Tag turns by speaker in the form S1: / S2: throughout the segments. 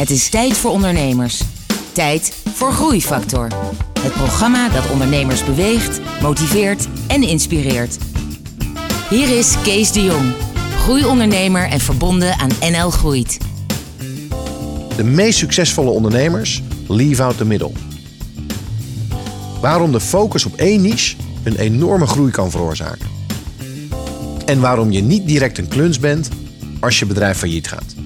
S1: Het is tijd voor ondernemers. Tijd voor Groeifactor. Het programma dat ondernemers beweegt, motiveert en inspireert. Hier is Kees de Jong, groeiondernemer en verbonden aan NL Groeit.
S2: De meest succesvolle ondernemers leave out the middle. Waarom de focus op één niche een enorme groei kan veroorzaken. En waarom je niet direct een kluns bent als je bedrijf failliet gaat.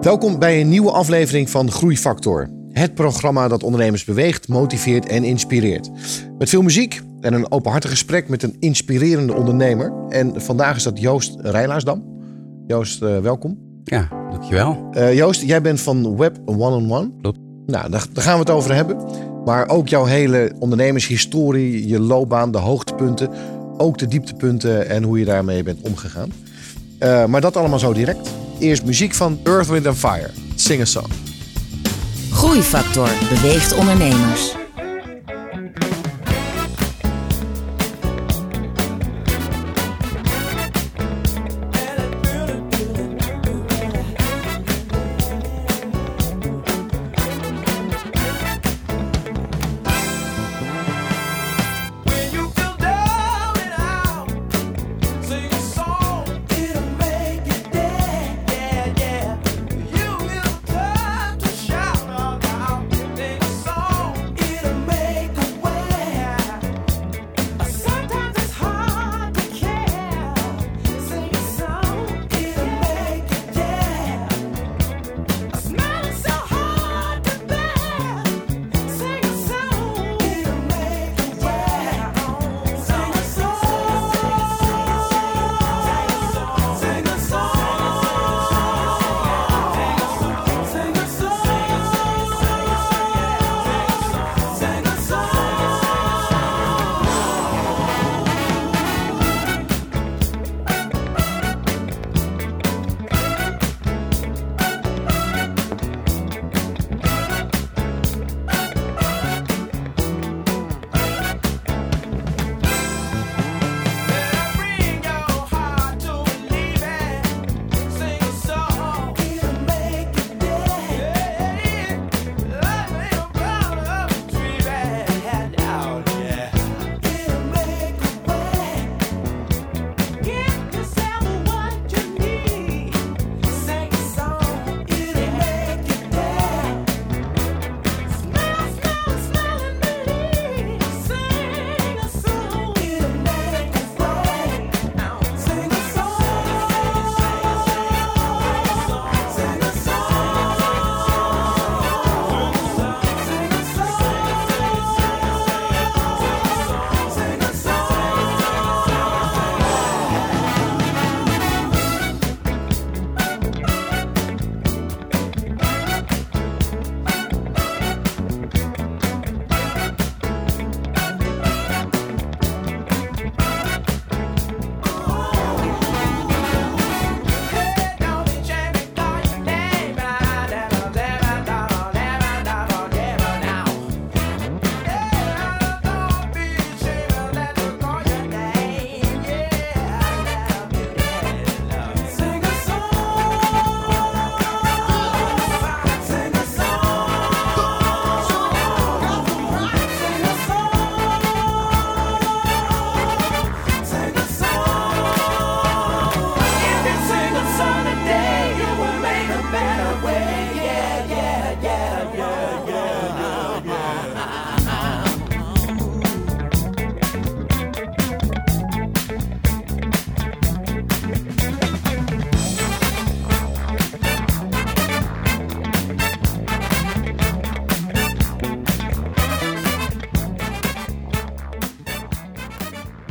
S2: Welkom bij een nieuwe aflevering van Groeifactor. Het programma dat ondernemers beweegt, motiveert en inspireert. Met veel muziek en een openhartig gesprek met een inspirerende ondernemer. En vandaag is dat Joost Rijlaarsdam. Joost, uh, welkom.
S3: Ja, dankjewel.
S2: Uh, Joost, jij bent van Web One-on-One.
S3: Klopt.
S2: Nou, daar, daar gaan we het over hebben. Maar ook jouw hele ondernemershistorie, je loopbaan, de hoogtepunten. Ook de dieptepunten en hoe je daarmee bent omgegaan. Uh, maar dat allemaal zo direct. Eerst muziek van Earth, Wind Fire. Sing a song.
S1: Groeifactor beweegt ondernemers.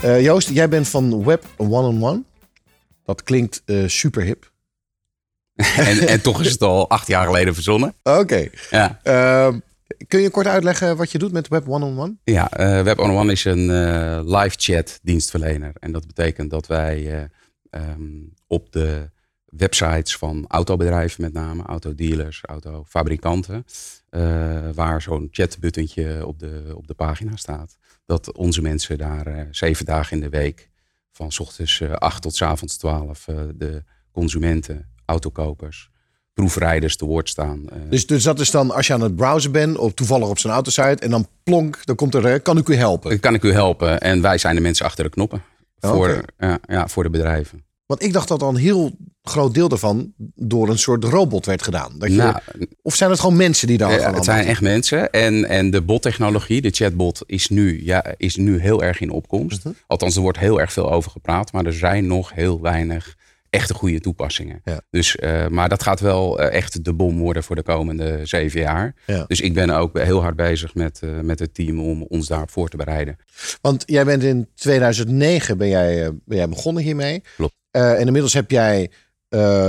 S2: Uh, Joost, jij bent van Web One-on-One. Dat klinkt uh, super hip.
S3: en, en, toch is het al acht jaar geleden verzonnen.
S2: Oké. Okay. Ja. Uh, kun je kort uitleggen wat je doet met Web One-on-One?
S3: Ja, Web One-on-One is een live chat dienstverlener. En dat betekent dat wij um, op de websites van autobedrijven met name, autodealers, autofabrikanten. Uh, waar zo'n chatbuttentje op de, op de pagina staat. Dat onze mensen daar uh, zeven dagen in de week, van s ochtends uh, acht tot s avonds twaalf, de consumenten, autokopers, proefrijders te woord staan.
S2: Dus, dus dat is dan als je aan het browsen bent, of toevallig op zijn autosite, en dan plonk, dan komt er, kan ik u helpen?
S3: Kan ik u helpen? En wij zijn de mensen achter de knoppen. Voor, ja, ja, voor de bedrijven.
S2: Want ik dacht dat al een heel groot deel daarvan door een soort robot werd gedaan. Dat je, nou, of zijn het gewoon mensen die daar
S3: ja, Het zijn echt mensen. En, en de bottechnologie, de chatbot, is nu, ja, is nu heel erg in opkomst. Mhm. Althans, er wordt heel erg veel over gepraat. Maar er zijn nog heel weinig echte goede toepassingen. Dus, uh, maar dat gaat wel uh, echt de bom worden voor de komende zeven jaar. Dus ik ben ook heel hard bezig met, uh, met het team om ons daarop voor te bereiden.
S2: Want jij bent in 2009 ben jij, ben jij begonnen hiermee.
S3: Klopt.
S2: En inmiddels heb jij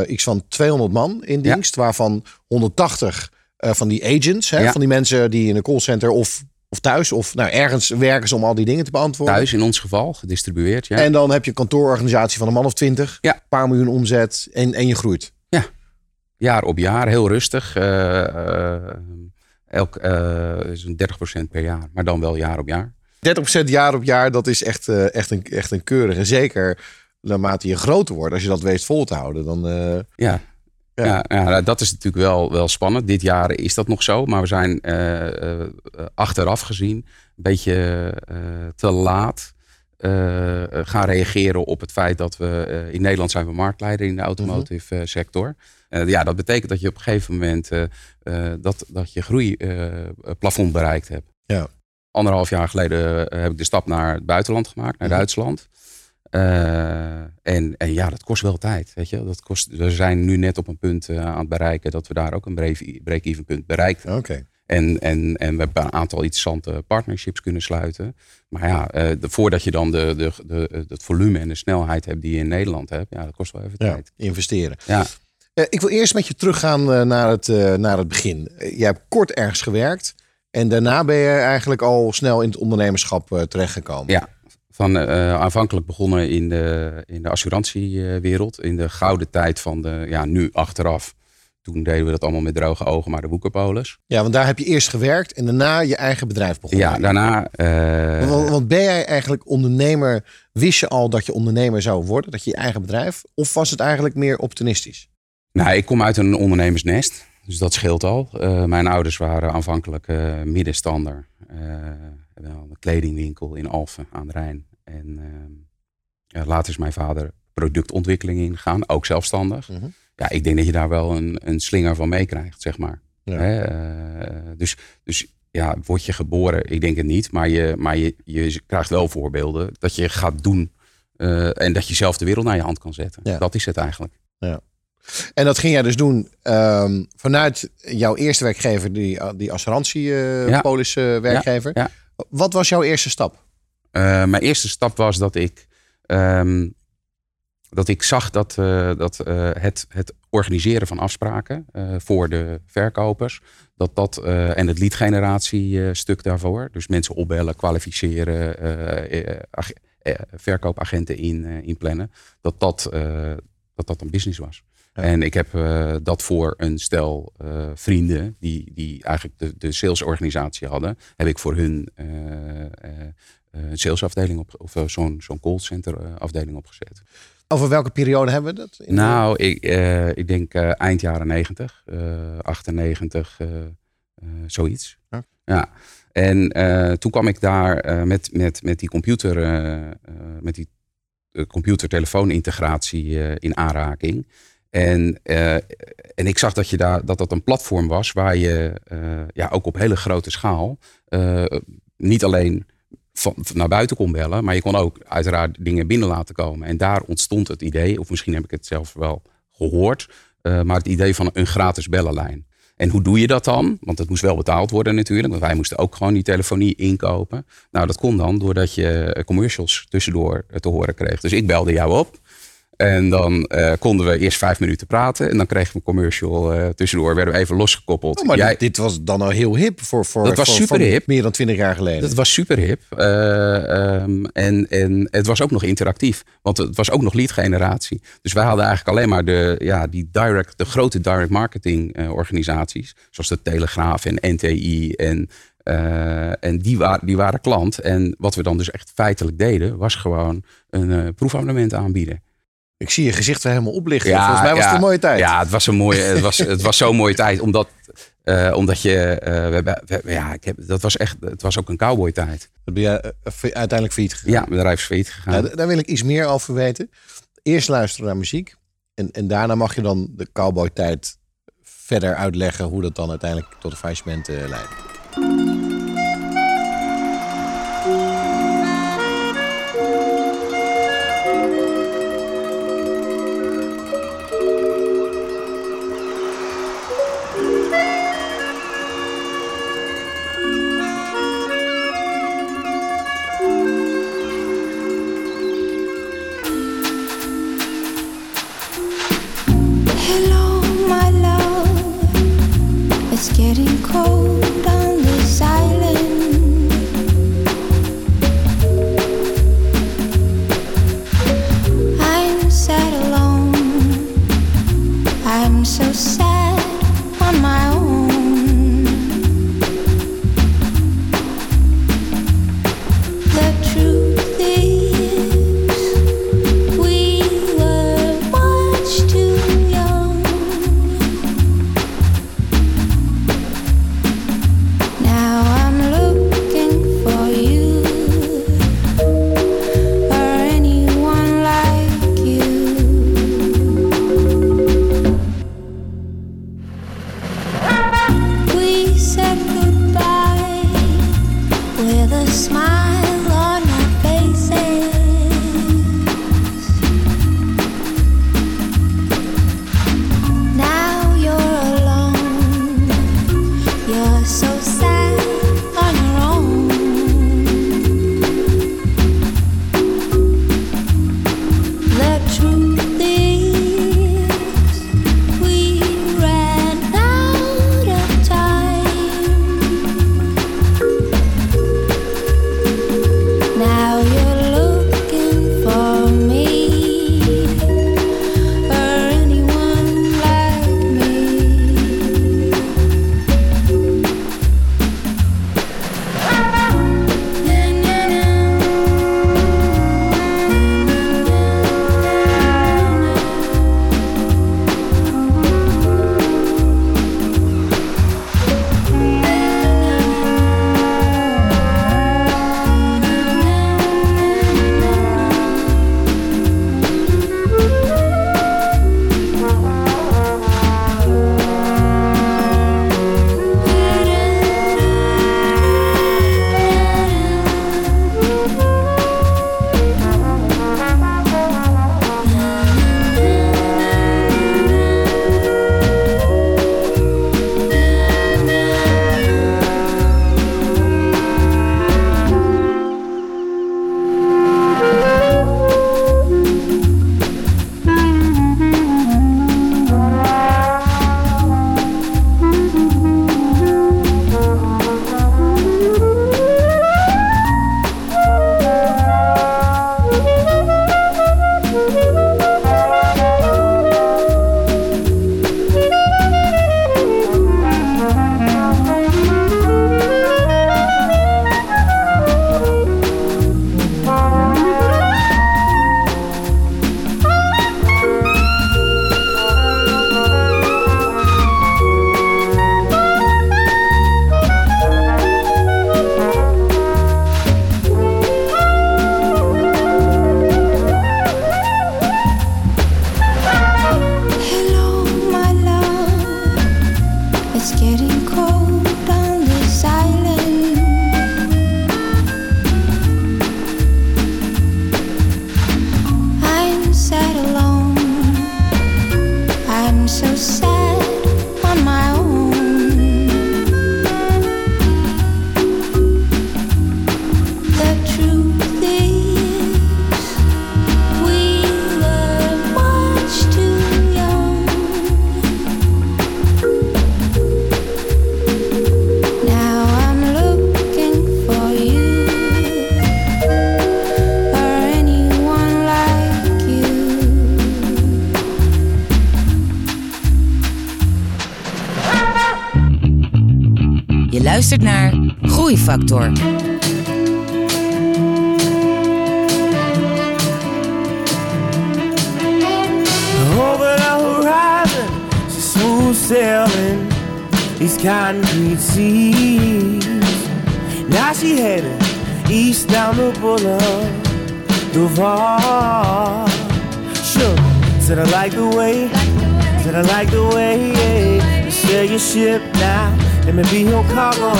S2: iets van 200 man in dienst, waarvan 180 van die agents, hè, van die mensen die in een callcenter of of thuis, of nou, ergens werken ze om al die dingen te beantwoorden.
S3: Thuis in ons geval, gedistribueerd. Ja.
S2: En dan heb je een kantoororganisatie van een man of twintig.
S3: Ja.
S2: Een paar miljoen omzet en, en je groeit.
S3: Ja, jaar op jaar, heel rustig. Uh, uh, elk uh, zo'n 30% per jaar, maar dan wel jaar op jaar.
S2: 30% jaar op jaar, dat is echt, echt, een, echt een keurig. En zeker naarmate je groter wordt, als je dat weet vol te houden, dan.
S3: ja, ja. ja, nou, dat is natuurlijk wel, wel spannend. Dit jaar is dat nog zo, maar we zijn uh, achteraf gezien een beetje te laat gaan reageren op het feit dat we in Nederland zijn we marktleider in de automotive mm sector. ja, dat betekent dat je op een gegeven moment dat, dat je groeiplafond bereikt hebt.
S2: Ja.
S3: Anderhalf jaar geleden heb ik de stap naar het buitenland gemaakt, naar mhm. Duitsland. Uh, en, en ja, dat kost wel tijd. Weet je? Dat kost, we zijn nu net op een punt uh, aan het bereiken dat we daar ook een break-even punt bereikt
S2: Oké.
S3: En, en, en we hebben een aantal interessante partnerships kunnen sluiten. Maar ja, uh, de, voordat je dan de, de, de, het volume en de snelheid hebt die je in Nederland hebt, ja, dat kost wel even ja, tijd.
S2: Investeren.
S3: Ja.
S2: ik wil eerst met je teruggaan naar, het, naar het begin. je hebt kort ergens gewerkt. En daarna ben je eigenlijk al snel in het ondernemerschap terechtgekomen.
S3: Ja, van uh, aanvankelijk begonnen in de, in de assurantiewereld. In de gouden tijd van de, ja, nu achteraf. Toen deden we dat allemaal met droge ogen, maar de woekerpolis.
S2: Ja, want daar heb je eerst gewerkt en daarna je eigen bedrijf begonnen.
S3: Ja, daarna.
S2: Uh... Want, want, ben jij eigenlijk ondernemer? Wist je al dat je ondernemer zou worden, dat je je eigen bedrijf? Of was het eigenlijk meer optimistisch?
S3: Nou, ik kom uit een ondernemersnest, dus dat scheelt al. Uh, mijn ouders waren aanvankelijk middenstander. een kledingwinkel in Alphen aan de Rijn. En uh, later is mijn vader productontwikkeling ingegaan, ook zelfstandig. Mhm. Ja, ik denk dat je daar wel een, een slinger van meekrijgt, zeg maar. Hè? Uh, dus, dus ja, word je geboren? Ik denk het niet. Maar je, maar je, je krijgt wel voorbeelden dat je gaat doen. Uh, en dat je zelf de wereld naar je hand kan zetten. Ja. Dat is het eigenlijk.
S2: Ja. En dat ging jij dus doen um, vanuit jouw eerste werkgever, die, die assurantiepolis uh, ja. werkgever.
S3: Ja.
S2: Wat was jouw eerste stap?
S3: Uh, mijn eerste stap was dat ik, um, dat ik zag dat, uh, dat uh, het, het organiseren van afspraken voor de verkopers, dat dat en het lead generatie stuk daarvoor, dus mensen opbellen, kwalificeren, verkoopagenten in, inplannen, dat dat, dat dat een business was. Ja. En ik heb uh, dat voor een stel uh, vrienden die, die eigenlijk de, de salesorganisatie hadden, heb ik voor hun uh, een eh, salesafdeling op, of eh, zo'n zo'n callcenter eh, afdeling opgezet.
S2: Over welke periode hebben we dat?
S3: Nou, ik, uh, ik denk uh, eind jaren 90, uh, 98, zoiets. Ja. ja. En toen kwam ik daar met, met, met die computer, met die computer-telefoon-integratie in aanraking. En, en ik zag dat, je daar, dat dat een platform was waar je ja, ook op hele grote schaal niet alleen van, naar buiten kon bellen. Maar je kon ook uiteraard dingen binnen laten komen. En daar ontstond het idee, of misschien heb ik het zelf wel gehoord, uh, maar het idee van een gratis bellenlijn. En hoe doe je dat dan? Want het moest wel betaald worden natuurlijk. Want wij moesten ook gewoon die telefonie inkopen. Nou, dat kon dan doordat je commercials tussendoor te horen kreeg. Dus ik belde jou op. En dan eh, konden we eerst vijf minuten praten. En dan kregen we een commercial uh, tussendoor. Werden we even losgekoppeld.
S2: Oh, maar Jij, dit, was dan al heel hip voor, voor,
S3: dat was
S2: voor,
S3: super hip.
S2: meer dan twintig jaar geleden.
S3: Dat was super hip. Uh, um, en, en het was ook nog interactief. Want het was ook nog lead generatie. Dus wij hadden eigenlijk alleen maar de, ja, die direct, de grote direct marketing organisaties. Zoals de Telegraaf en NTI en uh, en die, waren die waren klant. En wat we dan dus echt feitelijk deden, was gewoon een uh, proefabonnement aanbieden.
S2: Ik zie je gezicht weer helemaal oplichten. Ja, Volgens mij was het een mooie tijd.
S3: Ja, het was een mooie, het was, het was zo'n mooie tijd. Omdat, uh, omdat je, we, we, ja, ik heb, dat was echt, het was ook een cowboy tijd.
S2: Ben je uiteindelijk failliet gegaan?
S3: Ja, bedrijf is failliet gegaan.
S2: Ja, daar wil ik iets meer over weten. Eerst luisteren naar muziek. En, en daarna mag je dan de cowboy tijd verder uitleggen hoe dat dan uiteindelijk tot een faillissement leidt.
S1: Luistert naar Groeifactor.
S4: Over the horizon, she's smooth sailing these concrete seas. Now she headed east down the boulevard, Duval. Sure, said I like the way, said I like the way you sail your ship now. Let me be your cargo.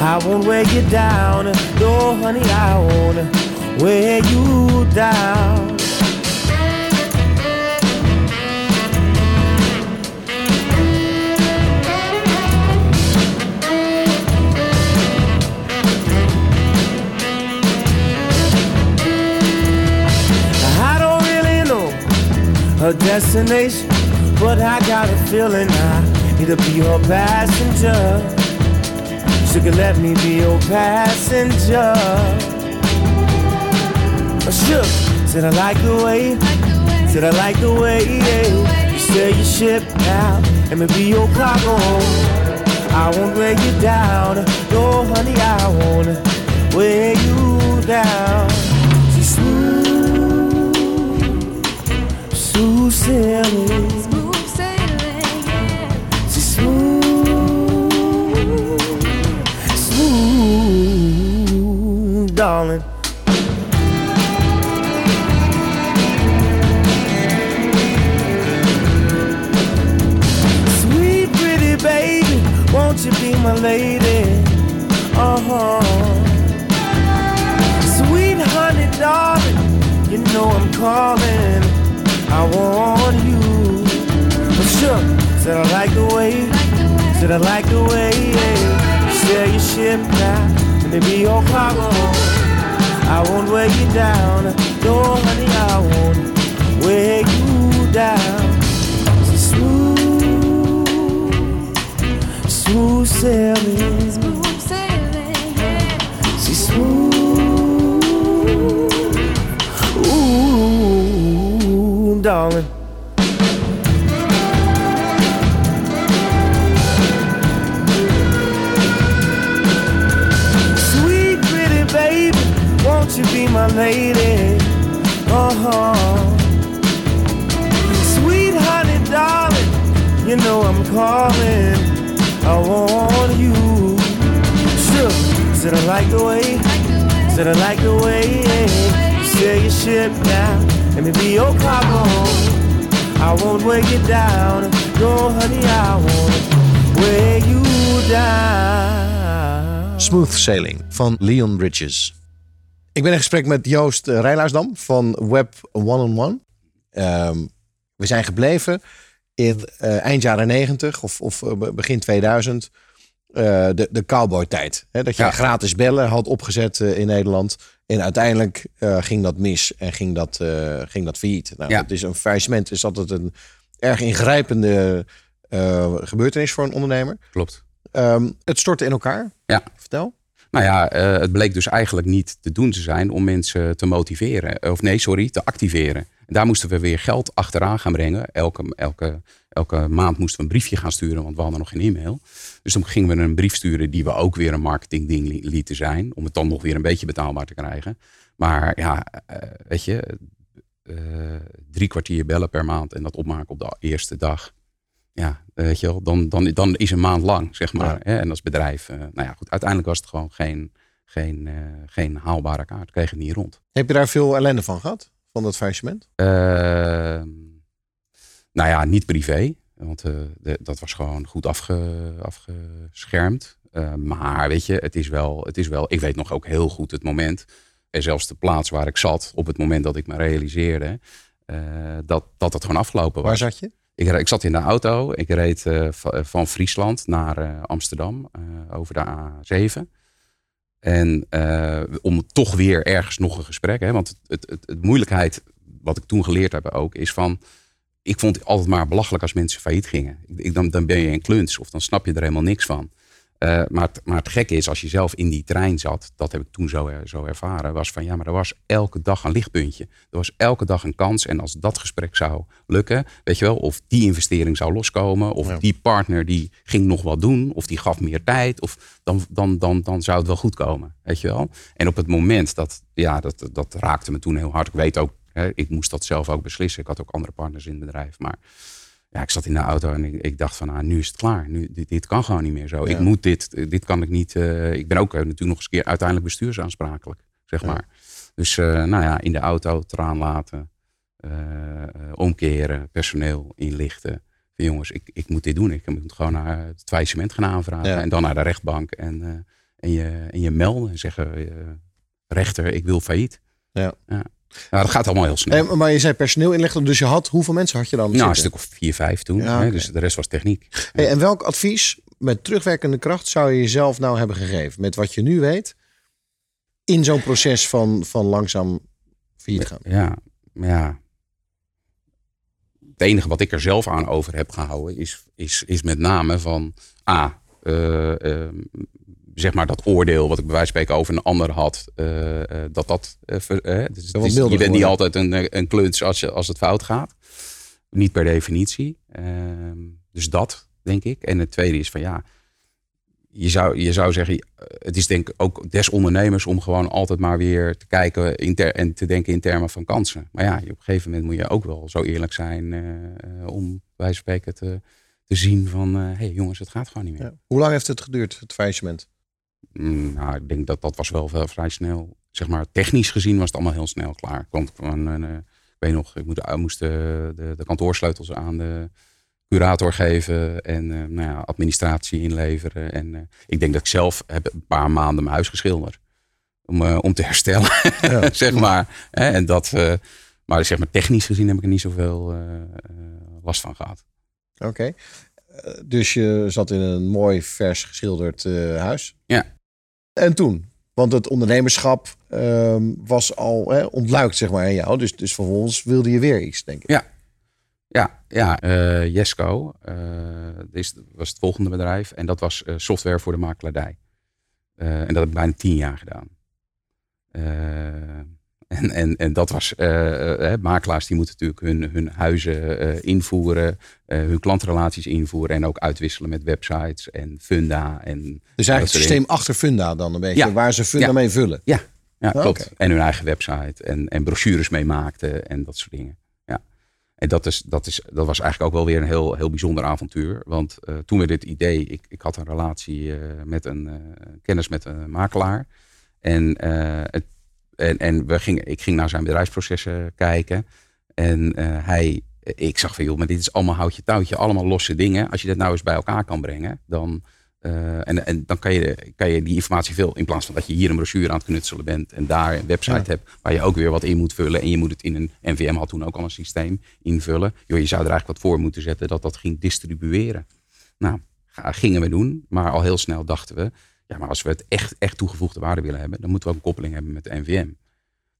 S4: I won't wear you down, no honey, I won't wear you down. I don't really know her destination, but I got a feeling I to be your passenger. Could let me be your passenger. Oh, sure, said I like the way, said I like the way yeah. you sail your ship. Let me be your cargo. I won't weigh you down, no honey, I won't weigh you down. She's smooth, smooth sailing. My lady? Uh huh. Sweet honey, darling, you know I'm calling. I want you. For sure, said I like the way, said I like the way sail your ship now. Let me be your cargo. I won't weigh you down. No, honey, I won't weigh you down. Smooth sailing. She's smooth, ooh, darling. Sweet pretty baby, won't you be my lady? Uh huh. Sweet honey, darling, you know I'm calling. I want you. Sure, said I like the way, said I like the way sail your ship now. Let me be your cargo. I won't weigh you down. No, honey, I won't weigh you down.
S2: Smooth Sailing van Leon Bridges. Ik ben in gesprek met Joost Rijlaarsdam van Web One on One. Ehm, we zijn gebleven in eh, eind jaren 90 of, of eh, begin 2000. eh, de, de cowboy-tijd. Hè, dat je
S3: Ja.
S2: gratis bellen had opgezet in Nederland. En uiteindelijk ging dat mis en ging dat, ging dat failliet. Nou,
S3: Ja.
S2: dat is een faillissement is altijd een erg ingrijpende gebeurtenis voor een ondernemer.
S3: Klopt.
S2: Ehm, het stortte in elkaar.
S3: Ja.
S2: Vertel.
S3: Nou ja, het bleek dus eigenlijk niet te doen te zijn om mensen te motiveren. Of nee, sorry, te activeren. En daar moesten we weer geld achteraan gaan brengen. Elke, elke, elke maand moesten we een briefje gaan sturen, want we hadden nog geen e-mail. Dus dan gingen we een brief sturen die we ook weer een marketingding li- lieten zijn. Om het dan nog weer een beetje betaalbaar te krijgen. Maar ja, eh, weet je, eh, drie kwartier bellen per maand en dat opmaken op de eerste dag. Ja, weet je wel, dan, dan, dan is een maand lang, zeg maar.
S2: Ja.
S3: Hè? En als bedrijf, eh, nou ja, goed, uiteindelijk was het gewoon geen, geen, geen haalbare kaart. We kregen het niet rond.
S2: Heb je daar veel ellende van gehad? Van dat faillissement?
S3: Ehm, nou ja, niet privé. Want eh, de- dat was gewoon goed afge, afgeschermd. Eh, maar weet je, het is, wel, het is wel... Ik weet nog ook heel goed het moment. En zelfs de plaats waar ik zat. Op het moment dat ik me realiseerde. eh, dat, dat het gewoon afgelopen was.
S2: Waar zat je?
S3: Ik, ik zat in de auto. Ik reed va- van Friesland naar Amsterdam over de A7. En eh, om toch weer ergens nog een gesprek. Hè, want het, het, het, moeilijkheid, wat ik toen geleerd heb ook, is van. Ik vond het altijd maar belachelijk als mensen failliet gingen. Ik- dan, dan ben je een kluns of dan snap je er helemaal niks van. Eh, maar, het, maar het gekke is, als je zelf in die trein zat, dat heb ik toen zo, er- zo ervaren, was van ja, maar er was elke dag een lichtpuntje. Er was elke dag een kans. En als dat gesprek zou lukken, weet je wel, of die investering zou loskomen, of
S2: Ja.
S3: die partner die ging nog wat doen, of die gaf meer tijd, of dan, dan, dan, dan zou het wel goed komen, weet je wel. En op het moment dat, ja, dat, dat raakte me toen heel hard. Ik weet ook, hè, ik moest dat zelf ook beslissen. Ik had ook andere partners in het bedrijf, maar ja, ik zat in de auto en ik, ik dacht van, ah, nu is het klaar. Nu, dit, dit kan gewoon niet meer zo.
S2: Ja.
S3: Ik moet dit, dit kan ik niet. eh, ik ben ook eh, natuurlijk nog eens een keer uiteindelijk bestuursaansprakelijk, zeg
S2: Ja.
S3: maar. Dus eh, nou ja, in de auto, traan laten, omkeren, personeel inlichten. Van, jongens, ik, ik moet dit doen. Ik moet gewoon naar het faillissement gaan aanvragen.
S2: Ja.
S3: En dan naar de rechtbank en, en, je, en je melden en zeggen, rechter, ik wil failliet.
S2: Ja.
S3: Nou, dat gaat allemaal heel snel.
S2: En, maar je zei personeel inleggen, dus je had, hoeveel mensen had je dan?
S3: nou, een stuk of vier, vijf toen.
S2: Ja,
S3: hè, dus de rest was techniek.
S2: Hey, en welk advies met terugwerkende kracht zou je jezelf nou hebben gegeven? Met wat je nu weet, in zo'n proces van, van langzaam failliet gaan.
S3: Ja, ja. Het enige wat ik er zelf aan over heb gehouden is, is, is met name van A, eh, ehm, zeg maar dat oordeel wat ik bij wijze van spreken over een ander had, eh, eh, dat dat. eh, ver- dus is- je bent niet altijd een, een kluns als, je, als het fout gaat. Niet per definitie. Ehm, dus dat, denk ik. En het tweede is van ja, je zou, je zou zeggen, het is denk ik ook des ondernemers om gewoon altijd maar weer te kijken en te denken in termen van kansen. Maar ja, op een gegeven moment moet je ook wel zo eerlijk zijn om bij wijze van spreken te, te zien van, hé hey, jongens, het gaat gewoon niet meer.
S2: Ja. Hoe lang heeft het geduurd, het faillissement?
S3: Mm, nou, ik denk dat dat was wel, wel vrij snel. Zeg maar, technisch gezien was het allemaal heel snel klaar. Want van, eh, ik weet nog, ik moest, moest de, de, de kantoorsleutels aan de curator geven en eh, nou ja, administratie inleveren. En eh, ik denk dat ik zelf heb een paar maanden mijn huis geschilderd. Om, eh, om te herstellen,
S2: Ja.
S3: zeg maar. En dat, eh, maar zeg maar, technisch gezien heb ik er niet zoveel eh, eh, last van gehad.
S2: Oké. Eh, Dus je zat in een mooi vers geschilderd eh, huis.
S3: Ja.
S2: En toen? Want het ondernemerschap ehm, was al hè, ontluikt, zeg maar, in jou. Dus, dus vervolgens wilde je weer iets, denk ik.
S3: Ja. Ja, ja eh, Jesco dit was het volgende bedrijf. En dat was software voor de makelaardij. En dat heb ik bijna tien jaar gedaan. En, en, en dat was, eh, eh, makelaars die moeten natuurlijk hun, hun huizen eh, invoeren, hun klantrelaties invoeren en ook uitwisselen met websites en funda. En,
S2: Dus eigenlijk het systeem achter Funda dan een beetje,
S3: Ja.
S2: waar ze Funda
S3: Ja.
S2: mee vullen.
S3: ja,
S2: Ah,
S3: klopt. En hun eigen website en, en brochures mee maakten en dat soort dingen. Ja. En dat, is, dat, is, dat was eigenlijk ook wel weer een heel, heel bijzonder avontuur. Want toen we dit idee, ik, ik had een relatie met een kennis met een makelaar. En, het, en, en we gingen, ik ging naar zijn bedrijfsprocessen kijken. En eh, hij, ik zag van joh, maar dit is allemaal houtje touwtje, allemaal losse dingen. Als je dat nou eens bij elkaar kan brengen, dan, eh, en, en dan kan je, kan je die informatie veel, in plaats van dat je hier een brochure aan het knutselen bent en daar een website
S2: Ja.
S3: hebt waar je ook weer wat in moet vullen. En je moet het in een, NVM had toen ook al een systeem invullen. Joh, je zou er eigenlijk wat voor moeten zetten dat dat ging distribueren. Nou, gingen we doen, maar al heel snel dachten we, ja, maar als we het echt, echt toegevoegde waarde willen hebben, dan moeten we ook een koppeling hebben met de NVM.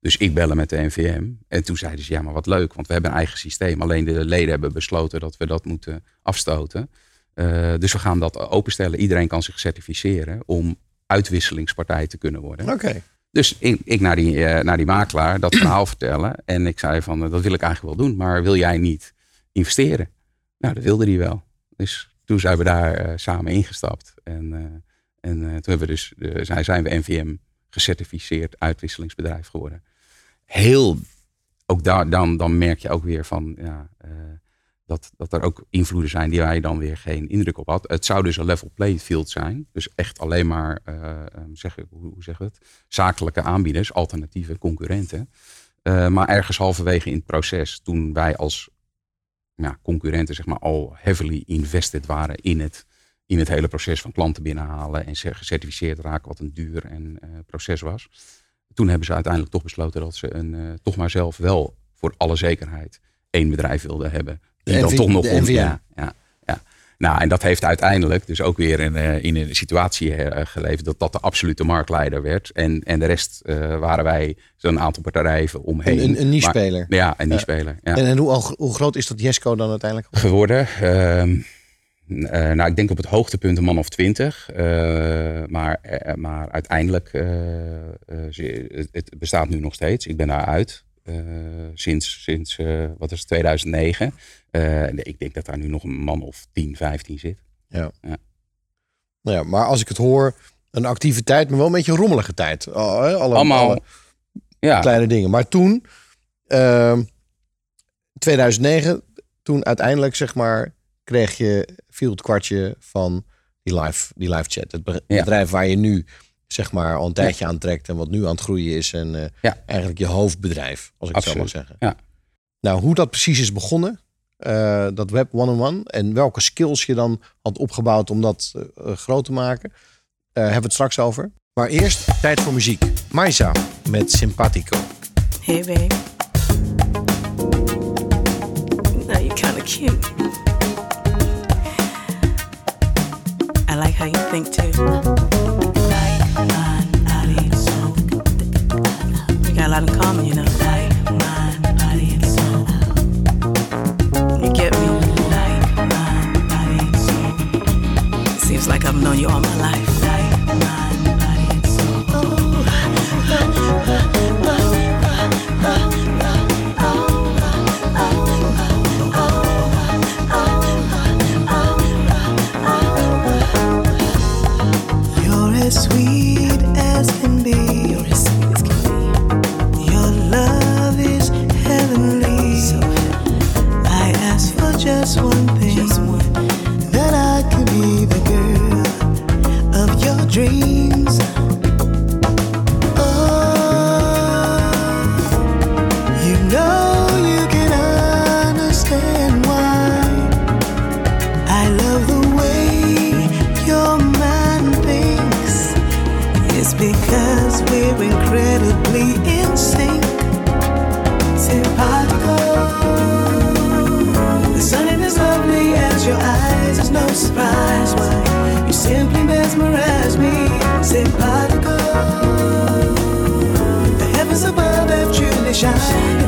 S3: Dus ik bellen met de NVM. En toen zeiden ze, ja, maar wat leuk, want we hebben een eigen systeem. Alleen de leden hebben besloten dat we dat moeten afstoten. Eh, dus we gaan dat openstellen. Iedereen kan zich certificeren om uitwisselingspartij te kunnen worden.
S2: Oké.
S3: Dus ik, ik naar, die, eh, naar die makelaar dat verhaal vertellen. En ik zei van, eh, dat wil ik eigenlijk wel doen. Maar wil jij niet investeren? Nou, dat wilde hij wel. Dus toen zijn we daar samen ingestapt. En, en eh, toen hebben we dus, zijn, we NVM gecertificeerd uitwisselingsbedrijf geworden. Heel, ook daar, dan, dan merk je ook weer van, ja, eh, dat, dat er ook invloeden zijn die wij dan weer geen indruk op had. Het zou dus een level playing field zijn. Dus echt alleen maar, eh, zeg, hoe, hoe het? Zakelijke aanbieders, alternatieve concurrenten. Maar ergens halverwege in het proces, toen wij als concurrenten zeg maar, al heavily invested waren in het, in het hele proces van klanten binnenhalen en gecertificeerd raken, wat een duur en, eh, proces was. Toen hebben ze uiteindelijk toch besloten dat ze een, eh, toch maar zelf wel voor alle zekerheid één bedrijf wilden hebben. Die
S2: De
S3: dan
S2: NV
S3: toch nog
S2: NVM.
S3: ja, ja, ja. Nou, en dat heeft uiteindelijk dus ook weer in, eh, in een situatie geleverd dat dat de absolute marktleider werd. En, en de rest waren wij zo'n aantal bedrijven omheen.
S2: Een, een, speler.
S3: Ja, een niche-speler. Ja.
S2: En, en hoe, hoe groot is dat Jesco dan uiteindelijk?
S3: Geworden. Ehm, Eh, nou, ik denk op het hoogtepunt een man of twintig. eh, maar, eh, maar uiteindelijk, ze- het bestaat nu nog steeds. Ik ben daaruit sinds, sinds wat is het, 2009. Eh, ik denk dat daar nu nog een man of 10, 15 zit.
S2: Nou ja, maar als ik het hoor, een activiteit, maar wel een beetje een rommelige tijd. Alle,
S3: Allemaal,
S2: alle
S3: ja,
S2: kleine dingen. Maar toen, ehm 2009, toen uiteindelijk zeg maar, kreeg je, viel het kwartje van die live, die live chat. Het be-
S3: Ja.
S2: bedrijf waar je nu zeg maar al een tijdje aan trekt en wat nu aan het groeien is. En eh,
S3: Ja.
S2: eigenlijk je hoofdbedrijf, als ik het zo mag zeggen.
S3: Ja.
S2: Nou, hoe dat precies is begonnen, eh, dat web one-on-one. En welke skills je dan had opgebouwd om dat eh, groot te maken. eh, hebben we het straks over. Maar eerst tijd voor muziek. Maisa met Simpatico.
S5: Hey, babe. Now you're kind of cute. Like how you think too. We got a lot in common, you know. You get me? Seems like I've known you all my life.
S6: Just one thing.
S5: Just one.
S6: That I can be the girl of your dreams. Oh, you know you can understand Simpatico. The heavens above have truly shined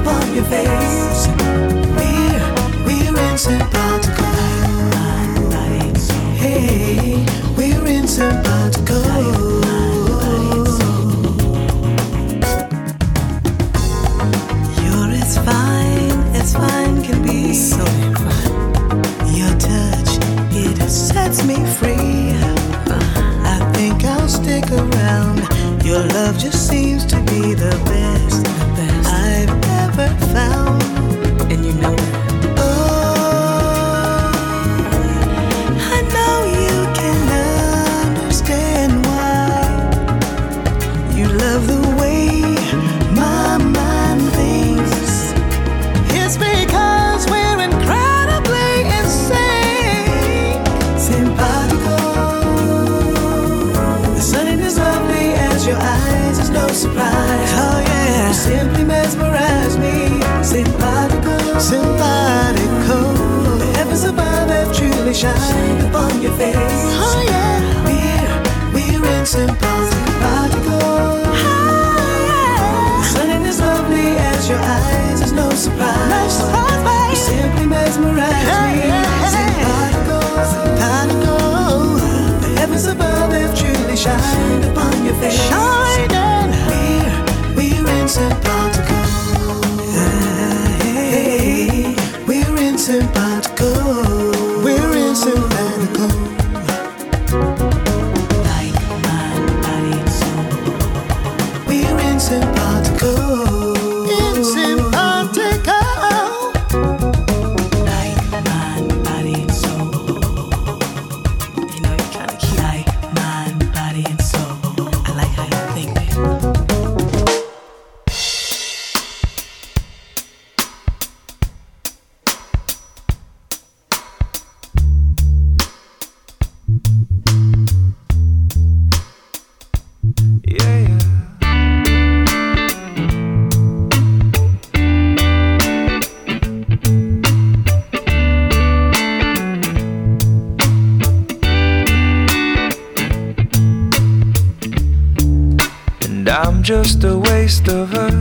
S4: I'm just a waste of her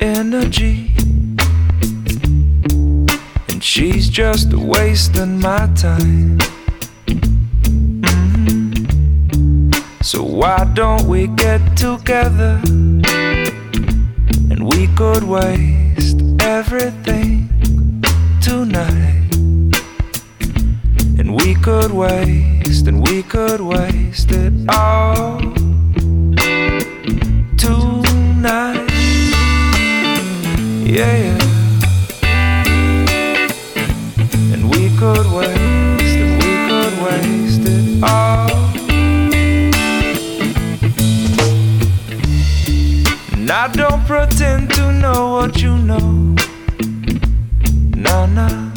S4: energy. And she's
S7: just wasting my time. Mhm. So why don't we get together and we could waste everything tonight? And we could waste, and we could waste it all Yeah, yeah. And we could waste, and we could waste it all. And I don't pretend to know what you know. Nah, nah.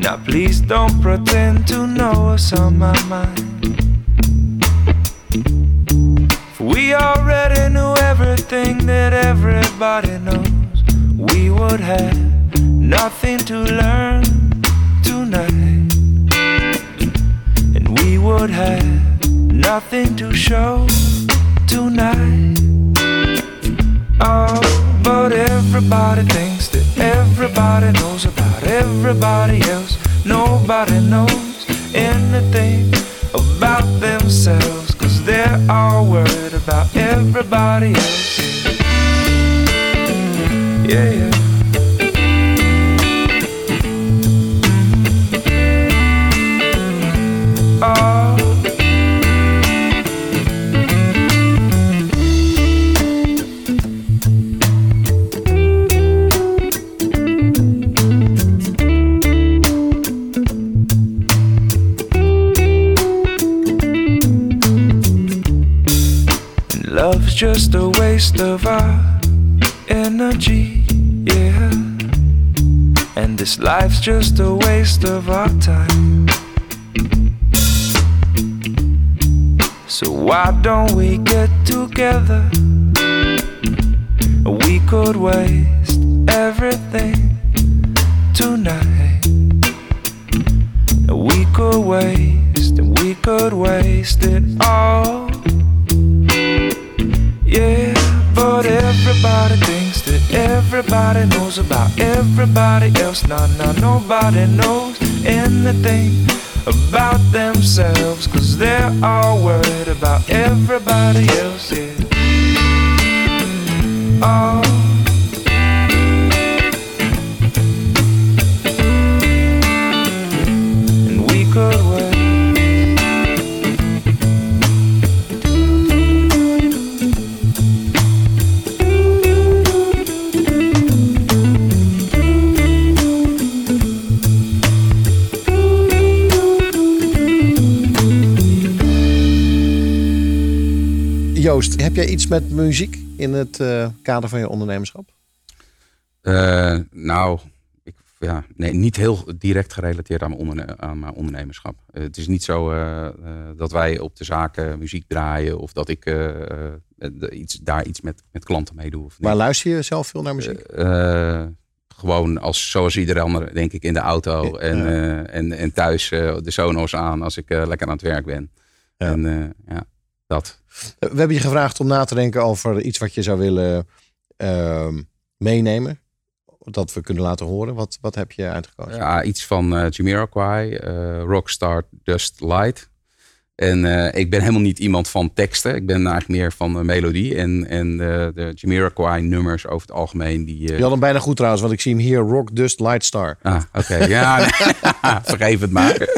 S7: Now please don't pretend to know what's on my mind. For we already knew everything that everybody knows. Would have nothing to learn tonight. And we would have nothing to show tonight. Oh, but everybody thinks that everybody knows about everybody else. Nobody knows anything about themselves, cause they're all worried about everybody else. Yeah, yeah. Waste of our energy, yeah. And this life's just a waste of our time. So why don't we get together? We could waste everything tonight. We could waste, and we could waste it all. Everybody that everybody knows about everybody else. Nah, nah, nobody knows anything about themselves. Cause they're all worried about everybody else. Yeah. Oh.
S2: Joost, heb jij iets met muziek in het eh, kader van je ondernemerschap?
S3: Eh, nou, ik, ja, nee, niet heel direct gerelateerd aan mijn, onderne- aan mijn ondernemerschap. Eh, het is niet zo dat wij op de zaken muziek draaien of dat ik iets, daar iets met, met klanten mee doe. Of niet.
S2: luister je zelf veel naar muziek?
S3: Gewoon als, zoals iedereen ander, denk ik, in de auto en,
S2: Ja.
S3: en, en thuis de Sonos aan als ik lekker aan het werk ben.
S2: Ja.
S3: En ja, dat.
S2: We hebben je gevraagd om na te denken over iets wat je zou willen ehm, meenemen. Dat we kunnen laten horen. Wat, wat heb je uitgekozen?
S3: Ja, iets van eh Jamiroquai, eh Rockstar Dust Light. En eh, ik ben helemaal niet iemand van teksten. Ik ben eigenlijk meer van eh, melodie. En, en eh, de Jamiroquai nummers over het algemeen. Die, eh,
S2: Je had hem bijna goed trouwens, want ik zie hem hier. Rock Dust Light Star.
S3: Ah, oké. Ja, vergeef het maar.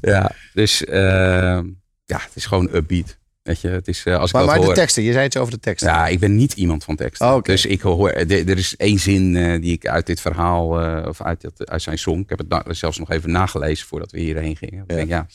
S3: ja, dus eh, ja, het is gewoon upbeat. Weet je, het is eh, als ik
S2: Maar, maar de teksten, je zei iets over de teksten.
S3: Ja, ik ben niet iemand van teksten.
S2: Oh.
S3: Dus ik hoor, er er is één zin eh, die ik uit dit verhaal, eh, of uit, uit zijn song, ik heb het zelfs nog even nagelezen voordat we hierheen gingen. Ik
S2: Ja.
S3: denk, ja,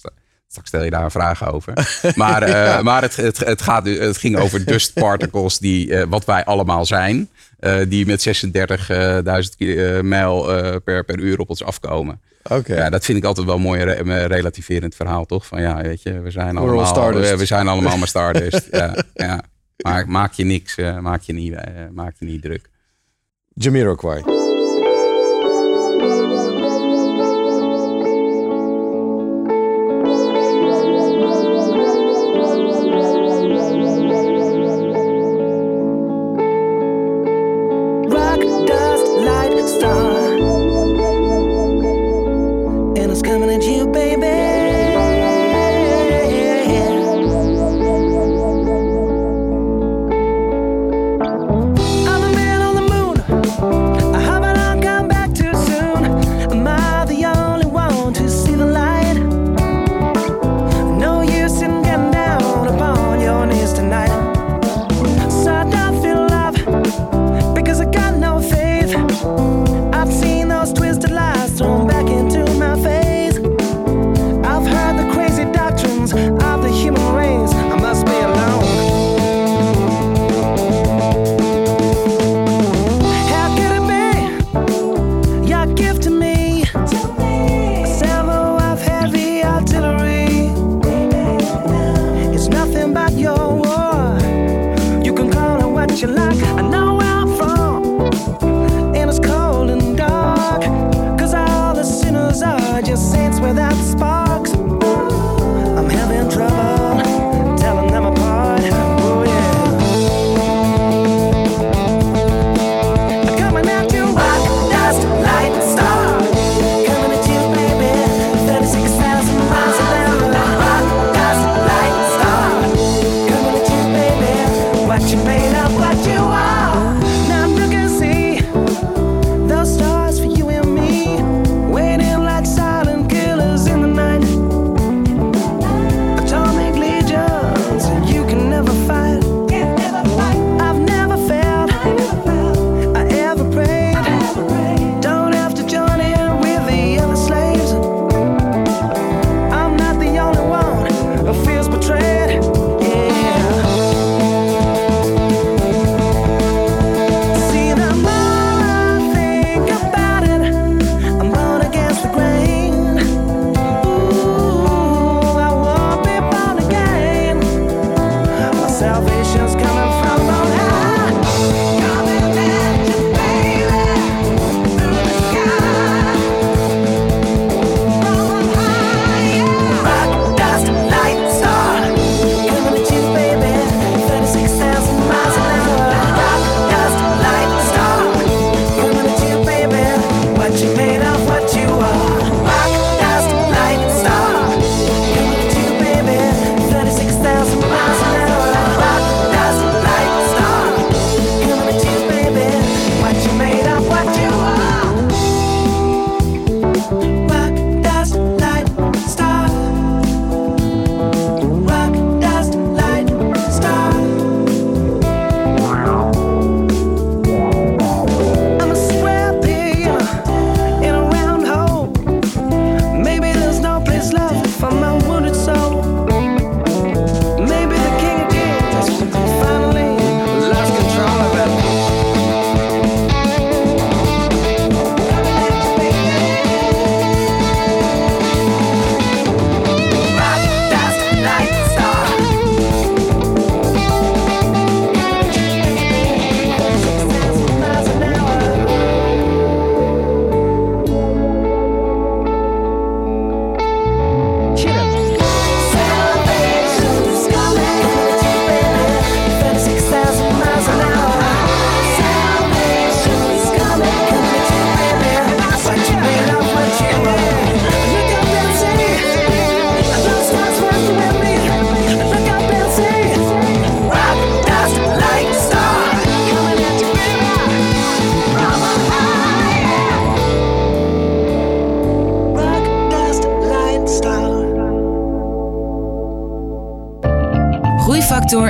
S3: straks stel je daar een vraag over. maar eh, maar het, het, het, gaat, nu- het ging over dust particles, die, eh, wat wij allemaal zijn, eh, die met 36.000 uh, mijl eh, per, per uur op ons afkomen.
S2: Oké.
S3: Ja, dat vind ik altijd wel een mooi re- eh, relativerend verhaal, toch? Van ja, weet je, we zijn
S2: We're all
S3: allemaal, we, we zijn allemaal maar Stardust. ja, ja. Maar maak je niks, eh, maak je niet, eh, maak je niet druk.
S2: Jamiroquai.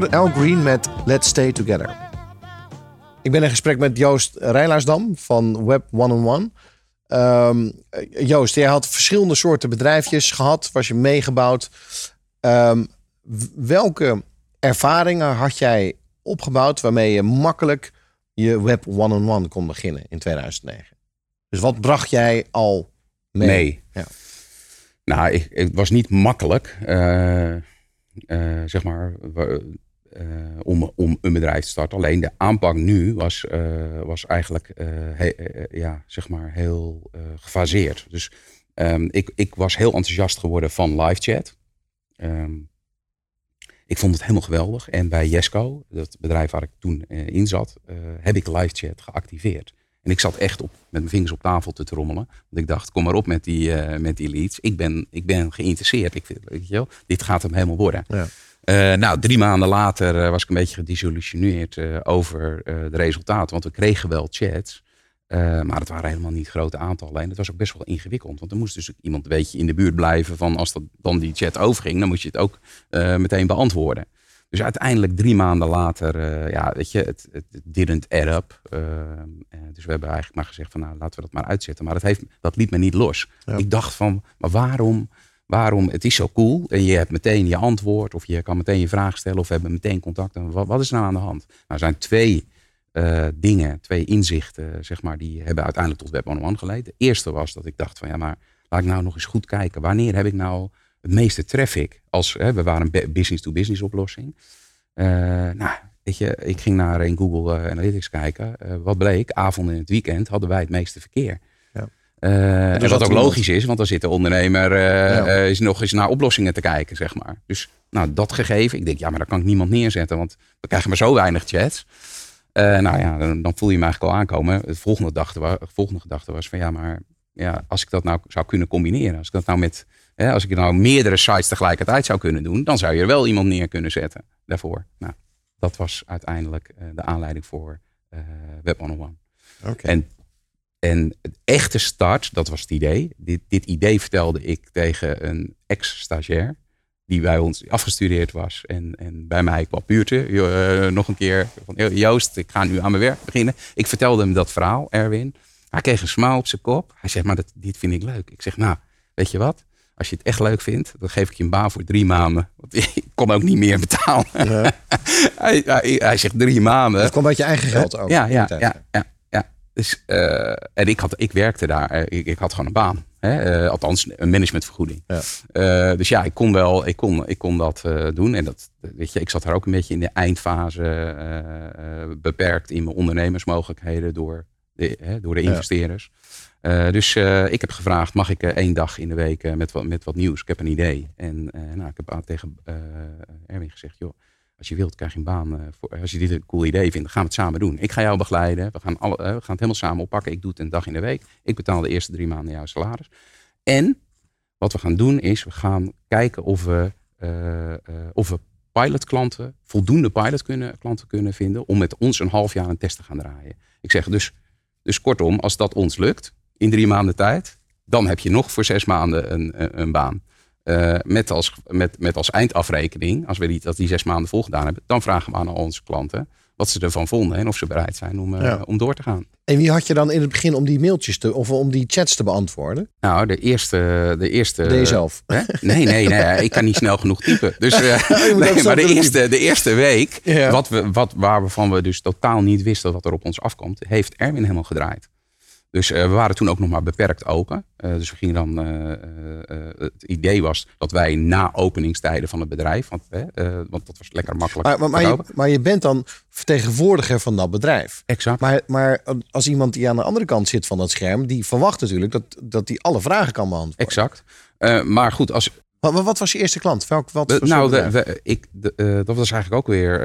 S2: Hoorde Al Green met Let's Stay Together. Ik ben in gesprek met Joost Rijlaarsdam van Web One on One. Ehm, Joost, jij had verschillende soorten bedrijfjes gehad, was je meegebouwd. Ehm, welke ervaringen had jij opgebouwd waarmee je makkelijk je Web One on One kon beginnen in 2009? Dus wat bracht jij al mee?
S3: mee.
S2: Ja.
S3: Nou, ik, het was niet makkelijk, eh, eh, zeg maar, om, om een bedrijf te starten. Alleen de aanpak nu was, eh, was eigenlijk eh, eh, ja, zeg maar heel eh, gefaseerd. Dus ehm, ik, ik was heel enthousiast geworden van live chat. Ehm, ik vond het helemaal geweldig. En bij Jesco, dat bedrijf waar ik toen eh, in zat, eh, heb ik live chat geactiveerd. En ik zat echt op, met mijn vingers op tafel te trommelen. Want ik dacht, kom maar op met die, eh, met die leads. Ik ben, ik ben geïnteresseerd. Ik weet je wel, dit gaat hem helemaal worden.
S2: Ja.
S3: Eh, nou, drie maanden later eh, was ik een beetje gedisillusioneerd eh, over de resultaten. Want we kregen wel chats. maar het waren helemaal niet grote aantallen. En het was ook best wel ingewikkeld. Want er moest dus iemand een beetje in de buurt blijven. Van als dat, dan die chat overging, dan moest je het ook meteen beantwoorden. Dus uiteindelijk drie maanden later, ja, weet je, het, het didn't add up. Dus we hebben eigenlijk maar gezegd van, nou, laten we dat maar uitzetten. Maar dat, heeft, dat liet me niet los.
S2: Ja.
S3: Ik dacht van, maar waarom, waarom, het is zo cool. En je hebt meteen je antwoord, of je kan meteen je vraag stellen, of we hebben meteen contact. En wat, is nou aan de hand? Nou, er zijn twee eh, dingen, twee inzichten, zeg maar, die hebben uiteindelijk tot Web One One geleid. De eerste was dat ik dacht van, ja, maar laat ik nou nog eens goed kijken. Wanneer heb ik nou het meeste traffic? Als, hè, we waren een business-to-business oplossing. Eh, nou, weet je, ik ging naar in Google eh, Analytics kijken. Wat bleek? Avonden en het weekend hadden wij het meeste verkeer.
S2: Ja.
S3: Eh, en
S2: was
S3: wat
S2: dat
S3: ook logisch is, want dan zit de ondernemer eh,
S2: Ja.
S3: eh, is nog eens naar oplossingen te kijken, zeg maar. Dus nou, dat gegeven. Ik denk, ja, maar daar kan ik niemand neerzetten, want we krijgen maar zo weinig chats. Nou ja, dan, dan voel je me eigenlijk al aankomen. Het volgende gedachte, wa- volgende gedachte was van ja, maar ja, als ik dat nou zou kunnen combineren, als ik dat nou met, hè, als ik nou meerdere sites tegelijkertijd zou kunnen doen, dan zou je er wel iemand neer kunnen zetten daarvoor. Nou, dat was uiteindelijk de aanleiding voor Web 101.
S2: Oké.
S3: En, en het echte start, dat was het idee. Dit, dit idee vertelde ik tegen een ex-stagiair. Die bij ons afgestudeerd was. En, en bij mij kwam buurten. eh, nog een keer van "Yo, Joost, ik ga nu aan mijn werk beginnen. Ik vertelde hem dat verhaal, Erwin. Hij kreeg een smaal op zijn kop. Hij zegt, maar dat, dit vind ik leuk. Ik zeg, nou, weet je wat? als je het echt leuk vindt, dan geef ik je een baan voor drie maanden. Want ik kon ook niet meer betalen. hij, hij, hij zegt drie maanden.
S2: Dat kwam uit je eigen geld ook.
S3: Ja,
S2: in
S3: ja, ja, ja, ja. Dus, en ik, had, ik werkte daar. Eh, ik, ik had gewoon een baan. Hè? eh, althans, een managementvergoeding.
S2: Ja.
S3: Dus ja, ik kon wel, ik kon, ik kon dat doen. En dat, weet je, ik zat daar ook een beetje in de eindfase beperkt in mijn ondernemersmogelijkheden door de, hè, door de investeerders. Dus ik heb gevraagd, mag ik één dag in de week met, wat, met wat nieuws? Ik heb een idee. En nou, ik heb aan- tegen Erwin gezegd, joh, als je wilt krijg je een baan. eh, voor, als je dit een cool idee vindt, dan gaan we het samen doen. Ik ga jou begeleiden. We gaan, alle, eh, we gaan het helemaal samen oppakken. Ik doe het een dag in de week. Ik betaal de eerste drie maanden jouw salaris. En wat we gaan doen is, we gaan kijken of we, eh, of we pilotklanten, voldoende pilotklanten kunnen vinden om met ons een half jaar een test te gaan draaien. Ik zeg dus, dus kortom, als dat ons lukt in drie maanden tijd, dan heb je nog voor zes maanden een, een baan. Eh, met, als, met, met als eindafrekening, als we die, dat die zes maanden volgedaan hebben, dan vragen we aan al onze klanten wat ze ervan vonden en of ze bereid zijn om, eh, om door te gaan.
S2: En wie had je dan in het begin om die mailtjes te, of om die chats te beantwoorden?
S3: Nou, de eerste. De eerste? Hè? Nee, nee, nee. Ik kan niet snel genoeg typen. Dus, eh, nee, maar de eerste, de eerste week,
S2: Ja.
S3: wat we, wat, waarvan we dus totaal niet wisten wat er op ons afkomt, heeft Erwin helemaal gedraaid. Dus eh, we waren toen ook nog maar beperkt open. Eh, dus we gingen dan. eh, het idee was dat wij na openingstijden van het bedrijf, want, want dat was lekker makkelijk.
S2: Maar, maar, maar, je, maar bent dan vertegenwoordiger van dat bedrijf.
S3: Exact.
S2: Maar, maar als iemand die aan de andere kant zit van dat scherm, die verwacht natuurlijk dat, dat die alle vragen kan beantwoorden.
S3: Exact. Maar goed, als,
S2: Wat, wat was je eerste klant? Welk, wat
S3: nou, de, ik, dat was eigenlijk ook weer.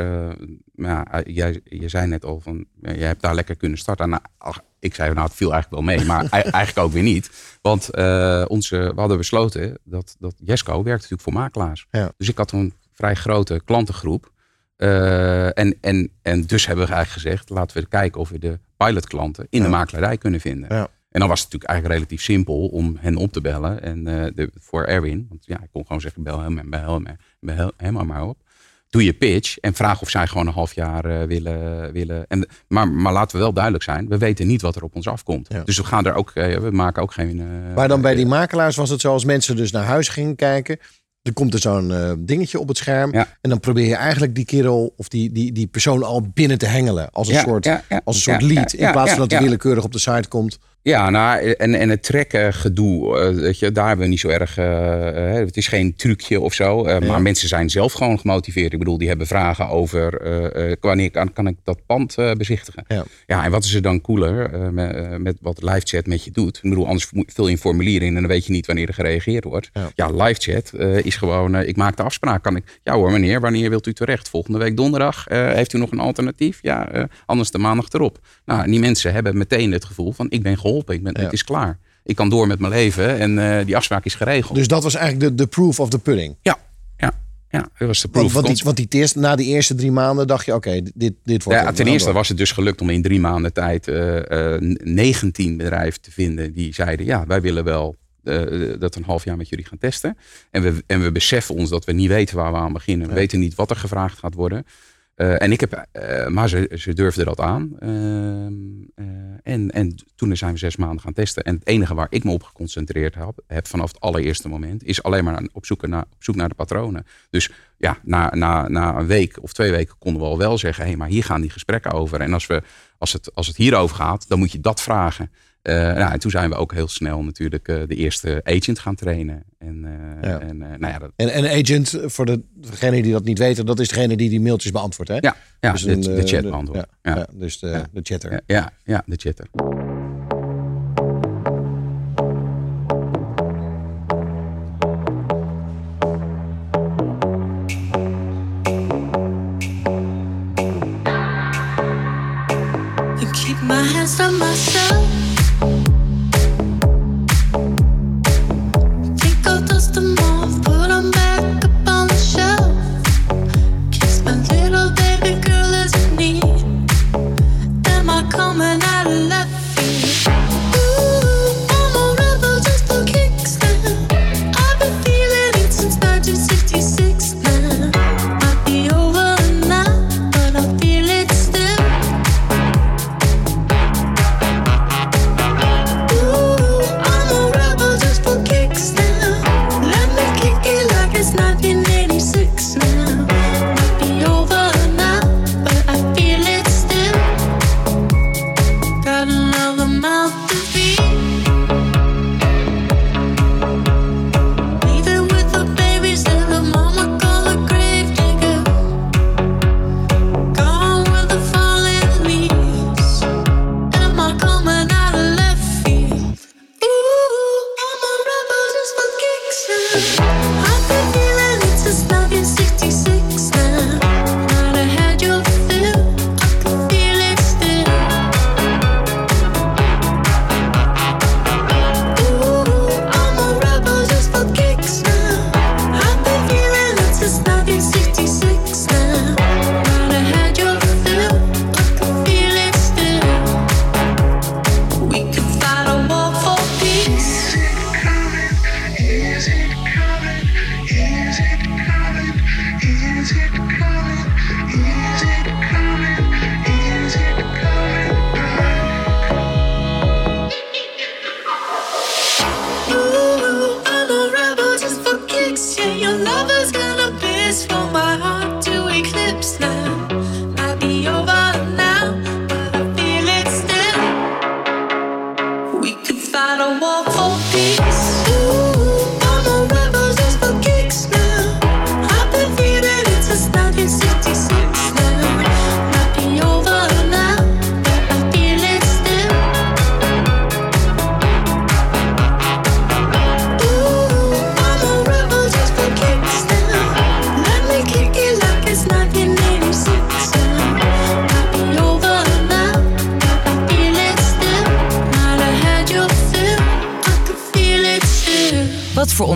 S3: nou, ja, jij, je zei net al van. jij hebt daar lekker kunnen starten. Nou, ik zei, nou, het viel eigenlijk wel mee. Maar ei- eigenlijk ook weer niet. Want eh, onze, we hadden besloten dat, dat Jesco werkt natuurlijk voor makelaars.
S2: Ja.
S3: Dus ik had een vrij grote klantengroep. Eh, en, en, en dus hebben we eigenlijk gezegd, laten we kijken of we de pilotklanten in de makelaarij kunnen vinden.
S2: Ja.
S3: En dan was het natuurlijk eigenlijk relatief simpel om hen op te bellen. En eh, de, voor Erwin, want ja, ik kon gewoon zeggen, bel hem en bel hem, en bel hem maar, maar op. Doe je pitch en vraag of zij gewoon een half jaar eh, willen. willen. En, maar, maar laten we wel duidelijk zijn, we weten niet wat er op ons afkomt.
S2: Ja.
S3: Dus we gaan er ook, eh, we maken ook geen... eh,
S2: Maar dan bij die makelaars was het zo als mensen dus naar huis gingen kijken. Er komt er zo'n dingetje op het scherm.
S3: Ja.
S2: En dan probeer je eigenlijk die kerel of die, die, die persoon al binnen te hengelen. Als een
S3: Ja,
S2: soort, als een soort lead. in plaats van dat hij willekeurig op de site komt.
S3: Ja, nou, en, en het trekken gedoe, eh, weet je, daar hebben we niet zo erg. eh, eh, het is geen trucje of zo.
S2: Ja.
S3: Maar mensen zijn zelf gewoon gemotiveerd. Ik bedoel, die hebben vragen over wanneer kan, kan ik dat pand bezichtigen.
S2: Ja.
S3: Ja, en wat is er dan cooler met, met wat livechat met je doet? Ik bedoel, anders vul je een formulier in en dan weet je niet wanneer er gereageerd wordt.
S2: Ja.
S3: Ja, livechat eh, is gewoon, ik maak de afspraak. Kan ik, ja hoor, meneer, wanneer wilt u terecht? Volgende week donderdag. Heeft u nog een alternatief? Ja, anders de maandag erop. Nou, en die mensen hebben meteen het gevoel van, ik ben geholpen, ik ben,
S2: Ja.
S3: het is klaar. Ik kan door met mijn leven en eh, die afspraak is geregeld.
S2: Dus dat was eigenlijk de, de proof of the pudding.
S3: ja, ja, ja, dat was de proof.
S2: want, die, want die na die eerste drie maanden dacht je, oké, dit, dit wordt...
S3: ja, ten
S2: We
S3: eerste was het dus gelukt om in drie maanden tijd eh, eh, 19 bedrijven te vinden die zeiden: ja, wij willen wel eh, dat een half jaar met jullie gaan testen. En we, en we beseffen ons dat we niet weten waar we aan beginnen. We weten niet wat er gevraagd gaat worden. Eh, en ik heb, eh, maar ze, ze durfden dat aan. Ehm, eh, en, en toen zijn we zes maanden gaan testen. En het enige waar ik me op geconcentreerd heb, heb vanaf het allereerste moment, is alleen maar op zoek naar, op zoek naar de patronen. Dus ja, na, na, na een week of twee weken konden we al wel zeggen: hé, hey, maar hier gaan die gesprekken over. En als, we, als, het, als het hierover gaat, dan moet je dat vragen. Nou, en toen zijn we ook heel snel natuurlijk de eerste agent gaan trainen. En,
S2: Ja.
S3: en eh, nou ja, dat,
S2: En, agent, voor de, degene die dat niet weten, dat is degene die die mailtjes beantwoordt, hè?
S3: ja, ja
S2: Dus
S3: de,
S2: een,
S3: de
S2: eh,
S3: chat beantwoorden.
S2: Ja,
S3: Ja,
S2: ja, dus de, de chatter.
S3: ja, ja, ja, de chatter.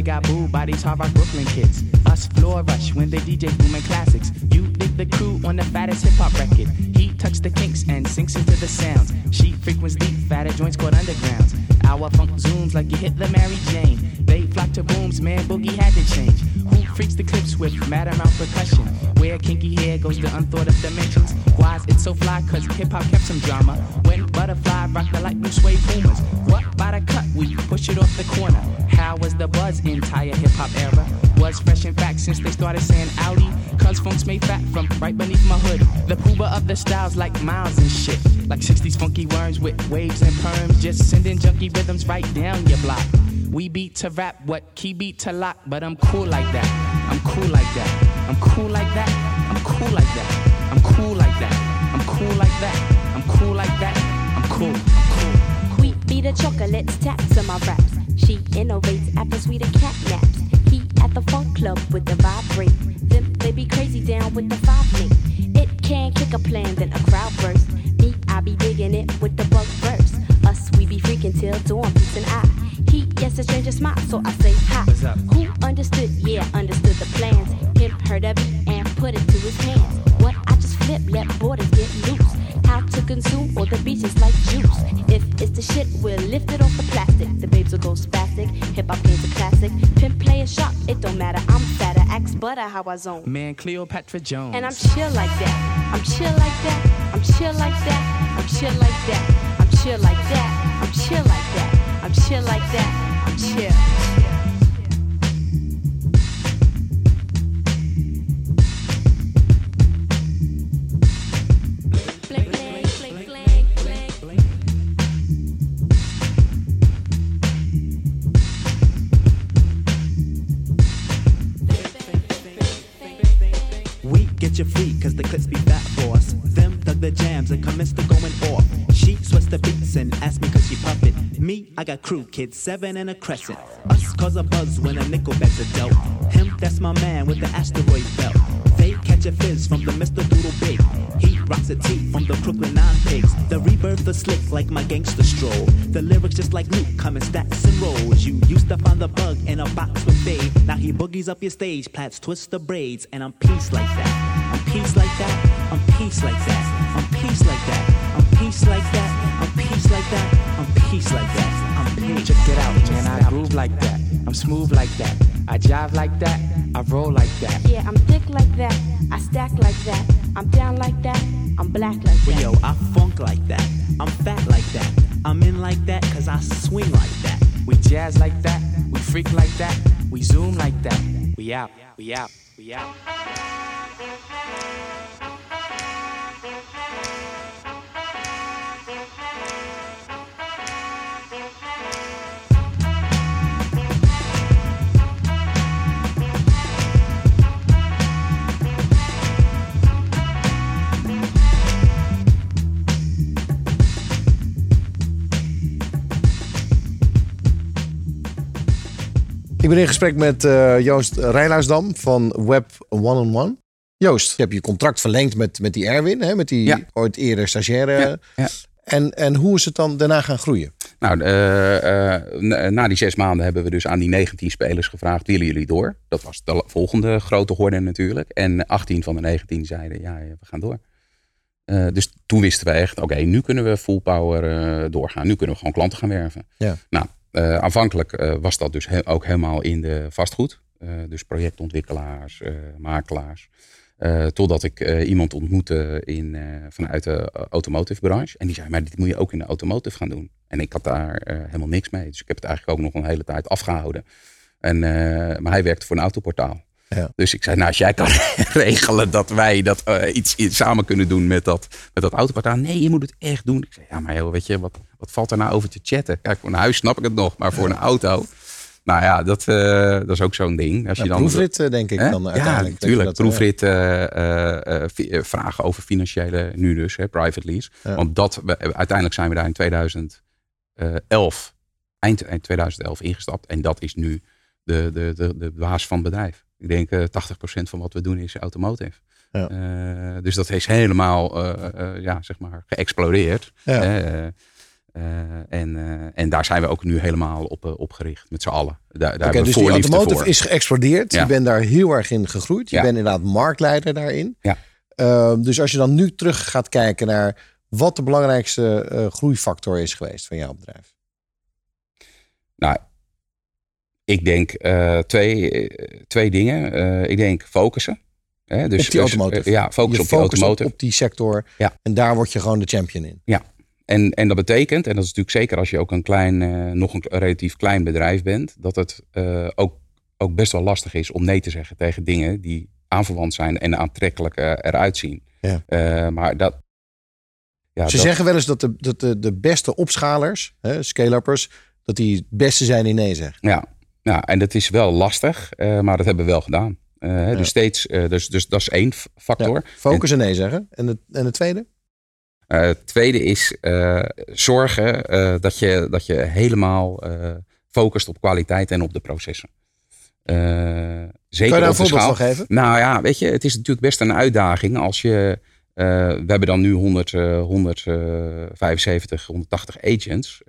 S8: They got booed by these hard rock Brooklyn kids. Us floor rush when they DJ booming classics. You dig the crew on the fattest hip hop record. He tucks the kinks and sinks into the sounds. She frequents deep, fatter joints called undergrounds. Our funk zooms like you hit the Mary Jane. They flock to booms, man, boogie had to change. Who freaks the clips with mad amount percussion? Where kinky hair goes to unthought of dimensions. Why is it so fly? Cause hip hop kept some drama. When butterfly rock the light blue suede boomers. What by the cut? We push it off the corner. How was the buzz entire hip hop era? Was fresh in fact since they started saying Audi. Cause funk's made fat from right beneath my hood. The pooba of the styles like miles and shit. Like 60s funky worms with waves and perms. Just sending junky rhythms right down your block. We beat to rap, what key beat to lock, but I'm cool like that. I'm cool like that. I'm cool like that. I'm cool like that. I'm cool like that. I'm cool like that. I'm cool like that. I'm cool. I'm cool.
S9: Wheat be the chocolates, taps on my raps. She innovates after sweeter cat naps. He at the funk club with the vibrate. Them they be crazy down with the five link. It can kick a plan, then a crowd burst. Me, I be digging it with the bug verse. Us, we be freaking till dawn, peace and I. He gets a stranger smile, so I say hi. Who understood? Yeah, understood the plans. Him heard of it and put it to his hands. I let borders get loose. How to consume all the beaches like juice. If it's the shit, we'll lift it off the plastic. The babes will go spastic. Hip hop game's a classic. Pimp play a shot, it don't matter. I'm fatter, axe butter how I zone.
S8: Man, Cleopatra Jones.
S9: And I'm chill like that. I'm chill like that. I'm chill like that. I'm chill like that. I'm chill like that. I'm chill like that. I'm chill like that. I'm chill.
S1: To going off. She sweats the beats and asked me cause she puppet. Me, I got crew kids, seven and a crescent. Us cause a buzz when a nickel bags a dealt. Him, that's my man with the asteroid belt. They catch a fizz from the Mr. Doodle Big. He rocks a tee from the Brooklyn Nine Pigs. The rebirth is slick like my gangster stroll. The lyrics just like Luke come in stacks and rolls. You used to find the bug in a box with Dave. Now he boogies up your stage, plats twist the braids, and I'm peace like that. I'm peace like that. I'm peace like that. I'm peace like that. I'm peace like that. I'm peace like that. I'm peace like that. I'm peace.
S8: Check it out, man. I groove like that. I'm smooth like that. I jive like that. I roll like that.
S9: Yeah, I'm thick like that. I stack like that. I'm down like that. I'm black like that.
S1: Yo, I funk like that. I'm fat like that. I'm in like that cause I swing like that.
S8: We jazz like that. We freak like that. We zoom like that. We out. We out. We out.
S2: Ik ben in gesprek met eh, Joost Rijlaasdam van Web One on One. Joost, je hebt je contract verlengd met, met die Erwin, hè, met die
S3: Ja.
S2: ooit eerder stagiaire.
S3: Ja, ja.
S2: En, en hoe is het dan daarna gaan groeien?
S3: Nou, eh, eh, na, die zes maanden hebben we dus aan die 19 spelers gevraagd: willen jullie door? Dat was de volgende grote horde natuurlijk. En 18 van de 19 zeiden: ja, we gaan door. Dus toen wisten we echt: oké, nu kunnen we full power doorgaan. Nu kunnen we gewoon klanten gaan werven.
S2: Ja.
S3: Nou, eh, aanvankelijk eh, was dat dus ook helemaal in de vastgoed. Eh, dus projectontwikkelaars, makelaars. Totdat ik iemand ontmoette in, vanuit de automotive branche. En die zei, maar dit moet je ook in de automotive gaan doen. En ik had daar helemaal niks mee. Dus ik heb het eigenlijk ook nog een hele tijd afgehouden. En, maar hij werkte voor een autoportaal.
S2: Ja.
S3: Dus ik zei, nou als jij kan regelen dat wij dat, eh, iets, iets samen kunnen doen met dat, met dat autoportaal. Nee, je moet het echt doen. Ik zei, ja maar joh, weet je, wat, wat valt er nou over te chatten? Kijk, voor een huis snap ik het nog, maar voor een auto... Nou ja, dat, eh, dat is ook zo'n ding. Als je dan,
S2: proefrit, eh, denk ik
S3: Hè?
S2: dan
S3: Ja,
S2: uiteindelijk. je
S3: natuurlijk. proefrit, vragen over financiële, nu dus, hè, private lease.
S2: Ja.
S3: Want dat, we- uiteindelijk zijn we daar in 2011, eind, eind 2011 ingestapt. En dat is nu de, de, de, de baas van het bedrijf. Ik denk eh 80% van wat we doen is automotive.
S2: Ja.
S3: Eh, dus dat is helemaal eh, ja, zeg maar geëxplodeerd.
S2: Ja.
S3: En, en daar zijn we ook nu helemaal op, eh, op gericht, met z'n allen. Daar, daar we
S2: dus die automotive
S3: voor.
S2: is geëxplodeerd.
S3: Ja.
S2: Je bent daar heel erg in gegroeid. Je bent inderdaad marktleider daarin.
S3: Ja.
S2: Ehm, dus als je dan nu terug gaat kijken naar wat de belangrijkste groeifactor is geweest van jouw bedrijf.
S3: Nou, ik denk eh, twee, eh, twee dingen. Eh, ik denk focussen. Hè, dus,
S2: op die
S3: dus,
S2: automotive.
S3: ja, focus op die automotive.
S2: Op, op die sector.
S3: Ja.
S2: En daar word je gewoon de champion in.
S3: Ja, en, en dat betekent, en dat is natuurlijk zeker als je ook een klein, nog een relatief klein bedrijf bent, dat het ook, ook best wel lastig is om nee te zeggen tegen dingen die aanverwant zijn en aantrekkelijk eruit zien.
S2: Ja.
S3: Maar dat. Ja,
S2: Ze
S3: dat-
S2: zeggen wel eens dat de, dat de, de beste opschalers, scale-uppers, dat die het beste zijn in nee zeggen.
S3: Ja, ja, en dat is wel lastig, eh, maar dat hebben we wel gedaan. Eh,
S2: Ja.
S3: Dus steeds, eh, dus, dus dat is één factor.
S2: Ja, focus en nee zeggen. En de, en de tweede?
S3: Het tweede is zorgen dat, je, dat je helemaal focust op kwaliteit en op de processen. Zeker
S2: daar een voorbeeld van geven?
S3: Nou ja, weet je, het is natuurlijk best een uitdaging als je. we hebben dan nu 100, eh, 175, 180 agents.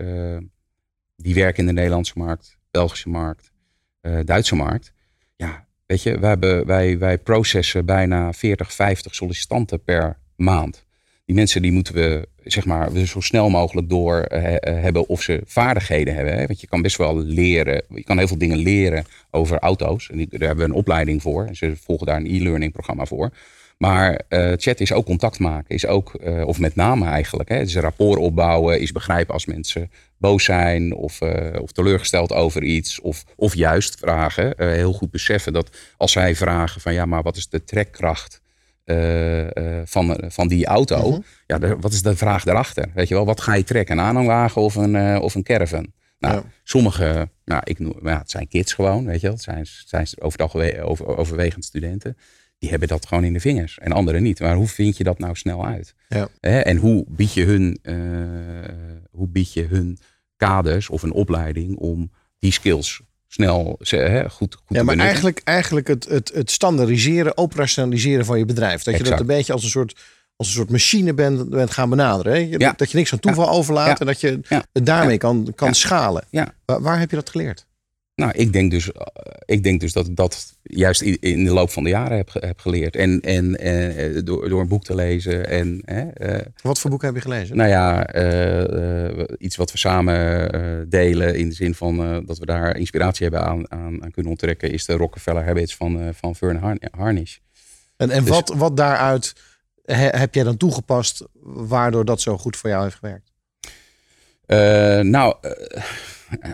S3: die werken in de Nederlandse markt, Belgische markt, eh, Duitse markt. Ja, weet je, wij, hebben, wij, wij processen bijna 40, 50 sollicitanten per maand. Die mensen die moeten we, zeg maar, zo snel mogelijk door eh, eh, hebben of ze vaardigheden hebben. Hè? Want je kan best wel leren, je kan heel veel dingen leren over auto's. En daar hebben we een opleiding voor. En ze volgen daar een e-learning programma voor. Maar eh, chat is ook contact maken, is ook, eh, of met name eigenlijk, hè, is rapport opbouwen, is begrijpen als mensen boos zijn of, eh, of teleurgesteld over iets, of, of juist vragen. heel goed beseffen dat als zij vragen van ja, maar wat is de trekkracht van, van die auto?
S2: Mhm.
S3: Ja, de- wat is de vraag daarachter? Weet je wel, wat ga je trekken? Een aanhangwagen of een, of een caravan? Nou,
S2: Ja.
S3: sommige, nou, ik noem, het zijn kids gewoon, weet je wel. Het zijn, zijn over het algemeen over, overwegend studenten. Die hebben dat gewoon in de vingers en anderen niet. Maar hoe vind je dat nou snel uit?
S2: Ja.
S3: Hè, en hoe bied je hun, eh, hoe bied je hun kaders of een opleiding om die skills snel hè, goed, goed
S2: Ja, maar eigenlijk, eigenlijk het, het, het standaardiseren, operationaliseren van je bedrijf. Dat je dat een beetje als een soort, als een soort machine bent, bent gaan benaderen. Hè? Je-
S3: Ja.
S2: Dat je niks aan toeval overlaat en dat je het daarmee kan, kan schalen. Waar heb je dat geleerd?
S3: Nou, ik denk dus, eh, ik denk dus dat ik dat juist in, de loop van de jaren heb, heb geleerd. En, en eh, door, door een boek te lezen. En, hè, eh,
S2: Wat voor boek heb je gelezen?
S3: nou ja, eh, eh, iets wat we samen eh, delen in de zin van eh, dat we daar inspiratie hebben aan, aan, aan kunnen onttrekken, is de Rockefeller Habits van, eh, van Vern Har- Harnish.
S2: en en
S3: dus-
S2: wat, wat daaruit he- heb jij dan toegepast, waardoor dat zo goed voor jou heeft gewerkt?
S3: Eh, nou, eh,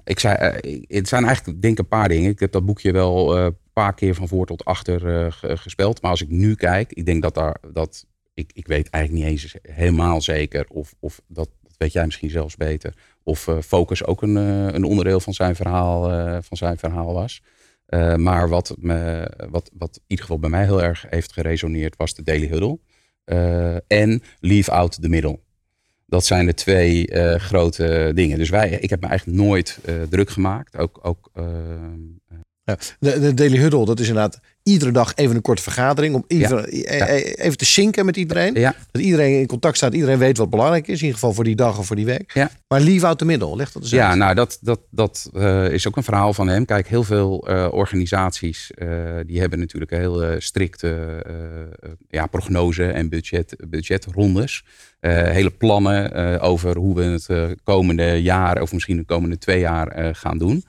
S3: ik zei, eh, het zijn eigenlijk denk een paar dingen. Ik heb dat boekje wel eh, een paar keer van voor tot achter eh, ge- gespeld. Maar als ik nu kijk, ik denk dat daar, dat, ik, ik weet eigenlijk niet eens helemaal zeker of, of dat, weet jij misschien zelfs beter. Of eh, focus ook een, eh, een onderdeel van zijn verhaal, eh, van zijn verhaal was. Eh, maar wat, me, wat, wat in ieder geval bij mij heel erg heeft geresoneerd was de Daily Huddle. Eh, en Leave Out the Middle. Dat zijn de twee eh, grote dingen. Dus wij, ik heb me eigenlijk nooit eh, druk gemaakt. Ook, ook, eh,
S2: Ja. De, de Daily Huddle, dat is inderdaad iedere dag even een korte vergadering. Om even, e- e- even te zinken met iedereen. Dat iedereen in contact staat. Iedereen weet wat belangrijk is. In ieder geval voor die dag of voor die week. Maar leave out the middle. Leg dat eens
S3: Ja,
S2: uit.
S3: nou dat, dat, dat eh, is ook een verhaal van hem. Kijk, heel veel eh, organisaties eh, die hebben natuurlijk een heel strikte ja, prognose en budget, budgetrondes. Hele plannen over hoe we het komende jaar of misschien de komende twee jaar gaan doen.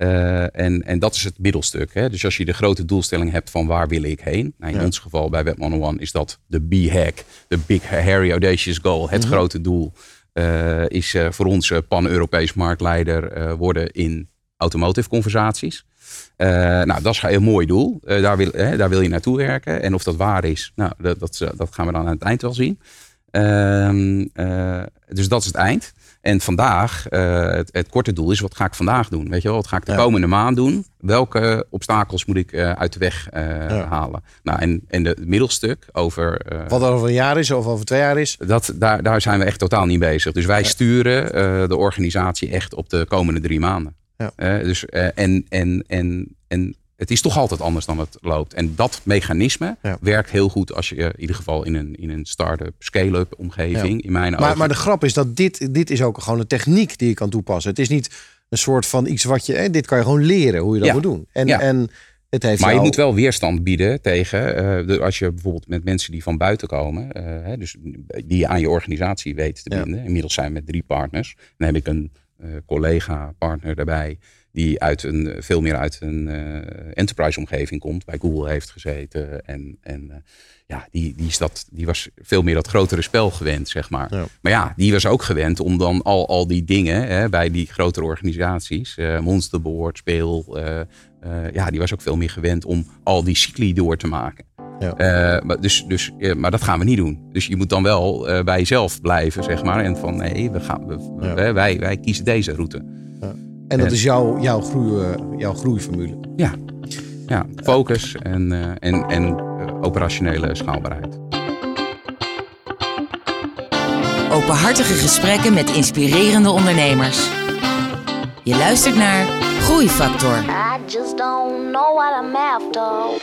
S3: Eh, en, en dat is het middelstuk. Hè? Dus als je de grote doelstelling hebt van waar wil ik heen. Nou, in
S2: Ja.
S3: ons geval bij Web 101 is dat de B-hack. De Big Hairy Audacious Goal. Het
S2: Mhm.
S3: grote doel eh, is eh, voor ons pan-Europees marktleider worden in automotive conversaties. Nou, dat is een heel mooi doel. Daar, wil, hè, daar wil je naartoe werken. En of dat waar is, nou, dat, dat, dat gaan we dan aan het eind wel zien. Ehm, eh, dus dat is het eind. En vandaag, eh, het, het korte doel is, wat ga ik vandaag doen? Weet je wel, wat ga ik de
S2: Ja.
S3: komende maand doen? Welke obstakels moet ik eh, uit de weg eh,
S2: Ja.
S3: halen? Nou, en, en de, het middelstuk over...
S2: Wat over een jaar is of over twee jaar is.
S3: dat, daar, daar zijn we echt totaal niet bezig. Dus wij sturen de organisatie echt op de komende drie maanden.
S2: Ja.
S3: Dus, en, en, en, en het is toch altijd anders dan het loopt. En dat mechanisme
S2: Ja.
S3: werkt heel goed als je in ieder geval in een, in een start-up, scale-up omgeving, in mijn
S2: Maar,
S3: ogen.
S2: maar de grap is dat dit, dit is ook gewoon een techniek die je kan toepassen. Het is niet een soort van iets wat je... eh, Dit kan je gewoon leren hoe je dat
S3: Ja.
S2: moet doen. En, en het heeft
S3: Maar je moet wel weerstand bieden tegen, eh, als je bijvoorbeeld met mensen die van buiten komen, eh, hè, dus die je aan je organisatie weet te binden. Inmiddels zijn we met drie partners. Dan heb ik een eh, collega, partner daarbij, die uit een, veel meer uit een eh, enterprise-omgeving komt, bij Google heeft gezeten. En, en eh, ja, die, die, is dat, die was veel meer dat grotere spel gewend, zeg maar.
S2: Ja.
S3: Maar ja, die was ook gewend om dan al, al die dingen hè, bij die grotere organisaties, eh Monsterboard, Speel, eh, eh, ja, die was ook veel meer gewend om al die cycli door te maken.
S2: Ja.
S3: Eh, maar, dus, dus, eh, maar dat gaan we niet doen. Dus je moet dan wel eh, bij jezelf blijven, zeg maar. En van nee, we gaan, we,
S2: Ja.
S3: wij, wij kiezen deze route.
S2: En dat
S3: en-
S2: is jouw, jouw, groei, eh, jouw groeiformule.
S3: Ja, ja focus en, eh, en, en eh, operationele schaalbaarheid.
S1: Openhartige gesprekken met inspirerende ondernemers. Je luistert naar Groeifactor.
S9: I just don't know what I'm after.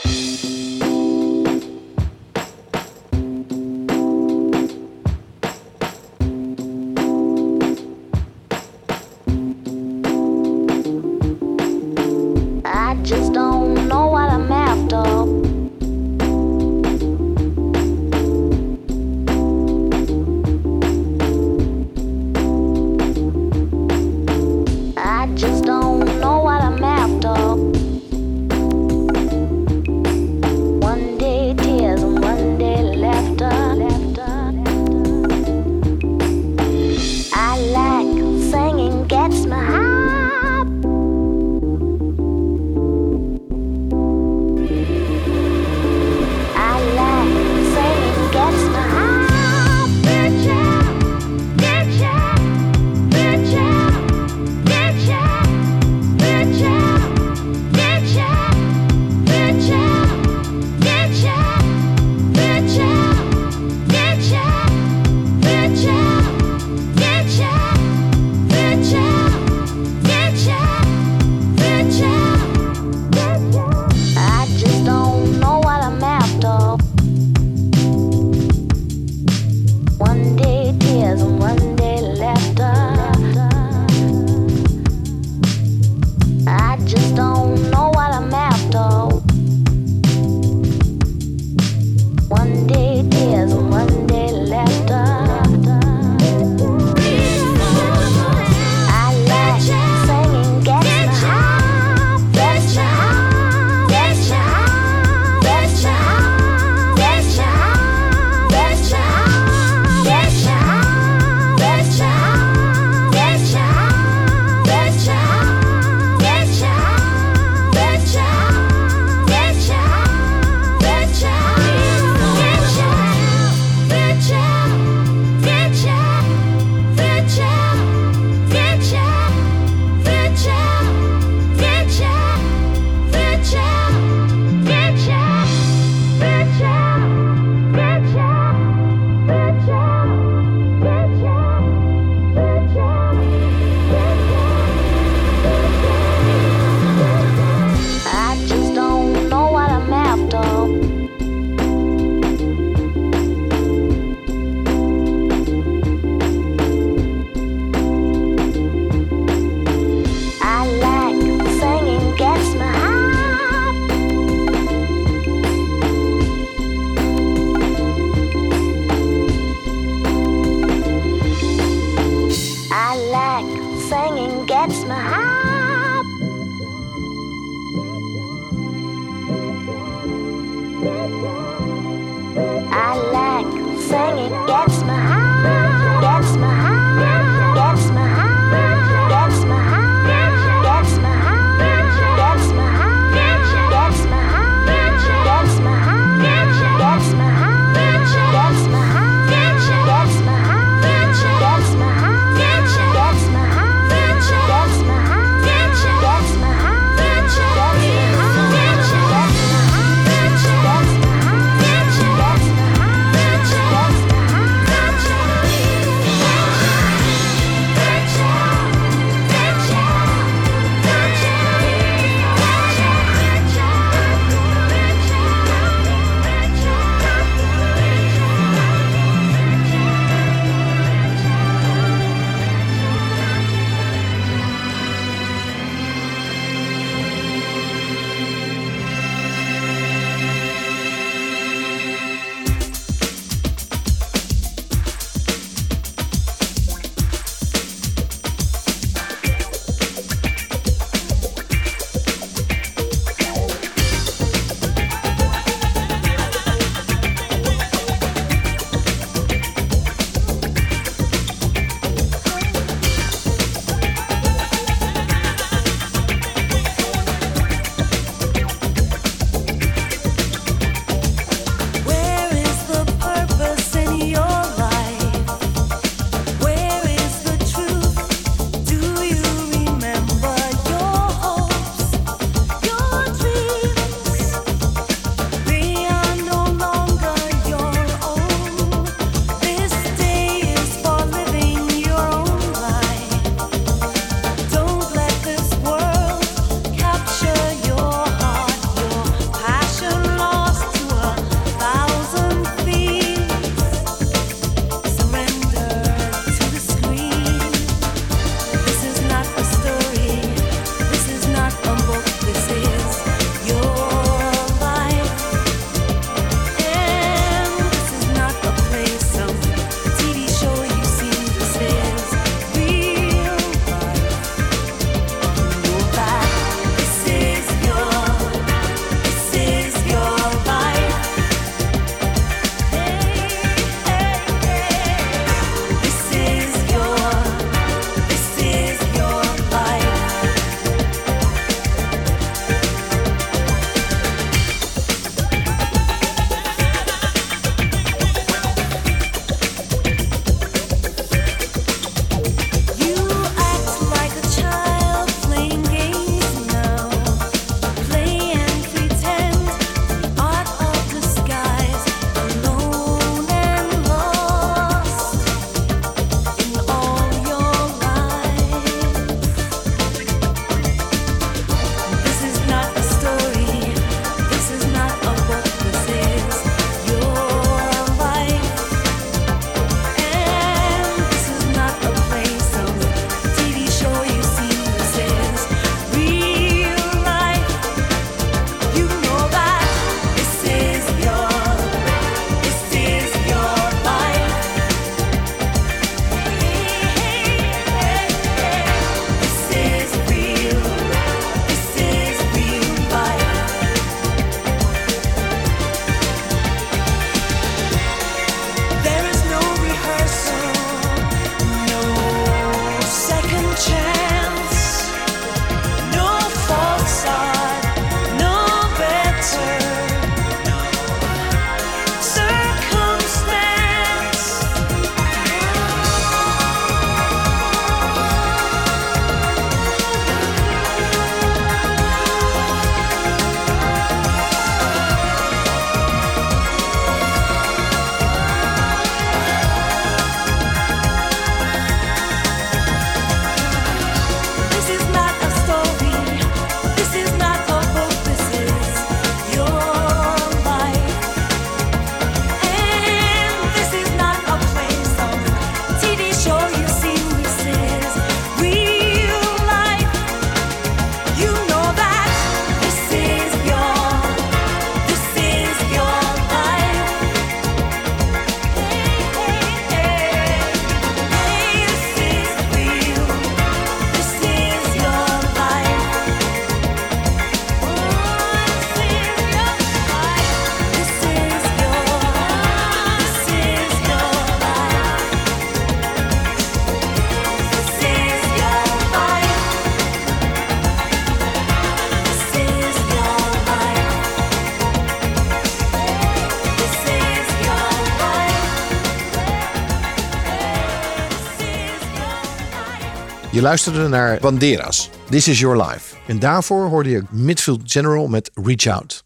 S2: Je luisterde naar Banderas, This Is Your Life. En daarvoor hoorde je Midfield General met Reach Out.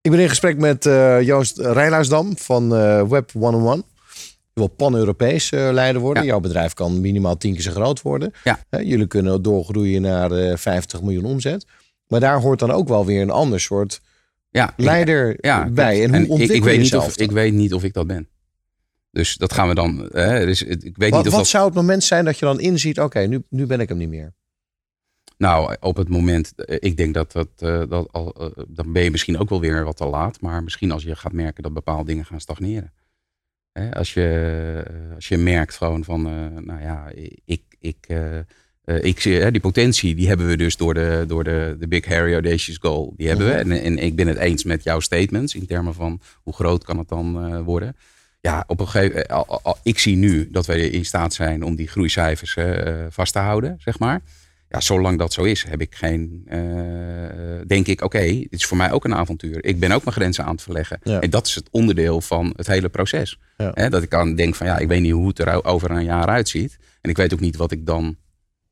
S2: Ik ben in gesprek met eh, Joost Rijlaarsdam van eh, Web 101. Je wil pan-Europees eh, leider worden.
S3: Ja.
S2: Jouw bedrijf kan minimaal tien keer zo groot worden.
S3: Ja.
S2: Jullie kunnen doorgroeien naar eh, 50 miljoen omzet. Maar daar hoort dan ook wel weer een ander soort
S3: Ja,
S2: leider bij. En hoe ontwikkel
S3: ik, ik, weet niet of, ik weet niet of ik dat ben. Dus dat gaan we dan. Hè, dus ik weet
S2: Wat,
S3: niet of
S2: wat
S3: dat.
S2: zou het moment zijn dat je dan inziet... oké, nu, nu ben ik hem niet meer.
S3: Nou, op het moment, eh, ik denk dat dat, eh, dat al, eh, dan ben je misschien ook wel weer wat te laat. Maar misschien als je gaat merken dat bepaalde dingen gaan stagneren. Hè, als, je, als je merkt gewoon van, nou ja, ik, ik, ik zie, hè, die potentie, die hebben we dus door de, door de, de Big Harry Audacious Goal. Die hebben we. En, en ik ben het eens met jouw statements in termen van hoe groot kan het dan worden. Ja, op een gegeven al- al- ik zie nu dat wij in staat zijn om die groeicijfers eh, vast te houden, zeg maar. Ja, zolang dat zo is, heb ik geen. eh, denk ik, oké, dit is voor mij ook een avontuur. Ik ben ook mijn grenzen aan het verleggen.
S2: Ja.
S3: En dat is het onderdeel van het hele proces.
S2: Ja.
S3: Dat ik aan denk van ja, ik weet niet hoe het er over een jaar uitziet. En ik weet ook niet wat ik dan.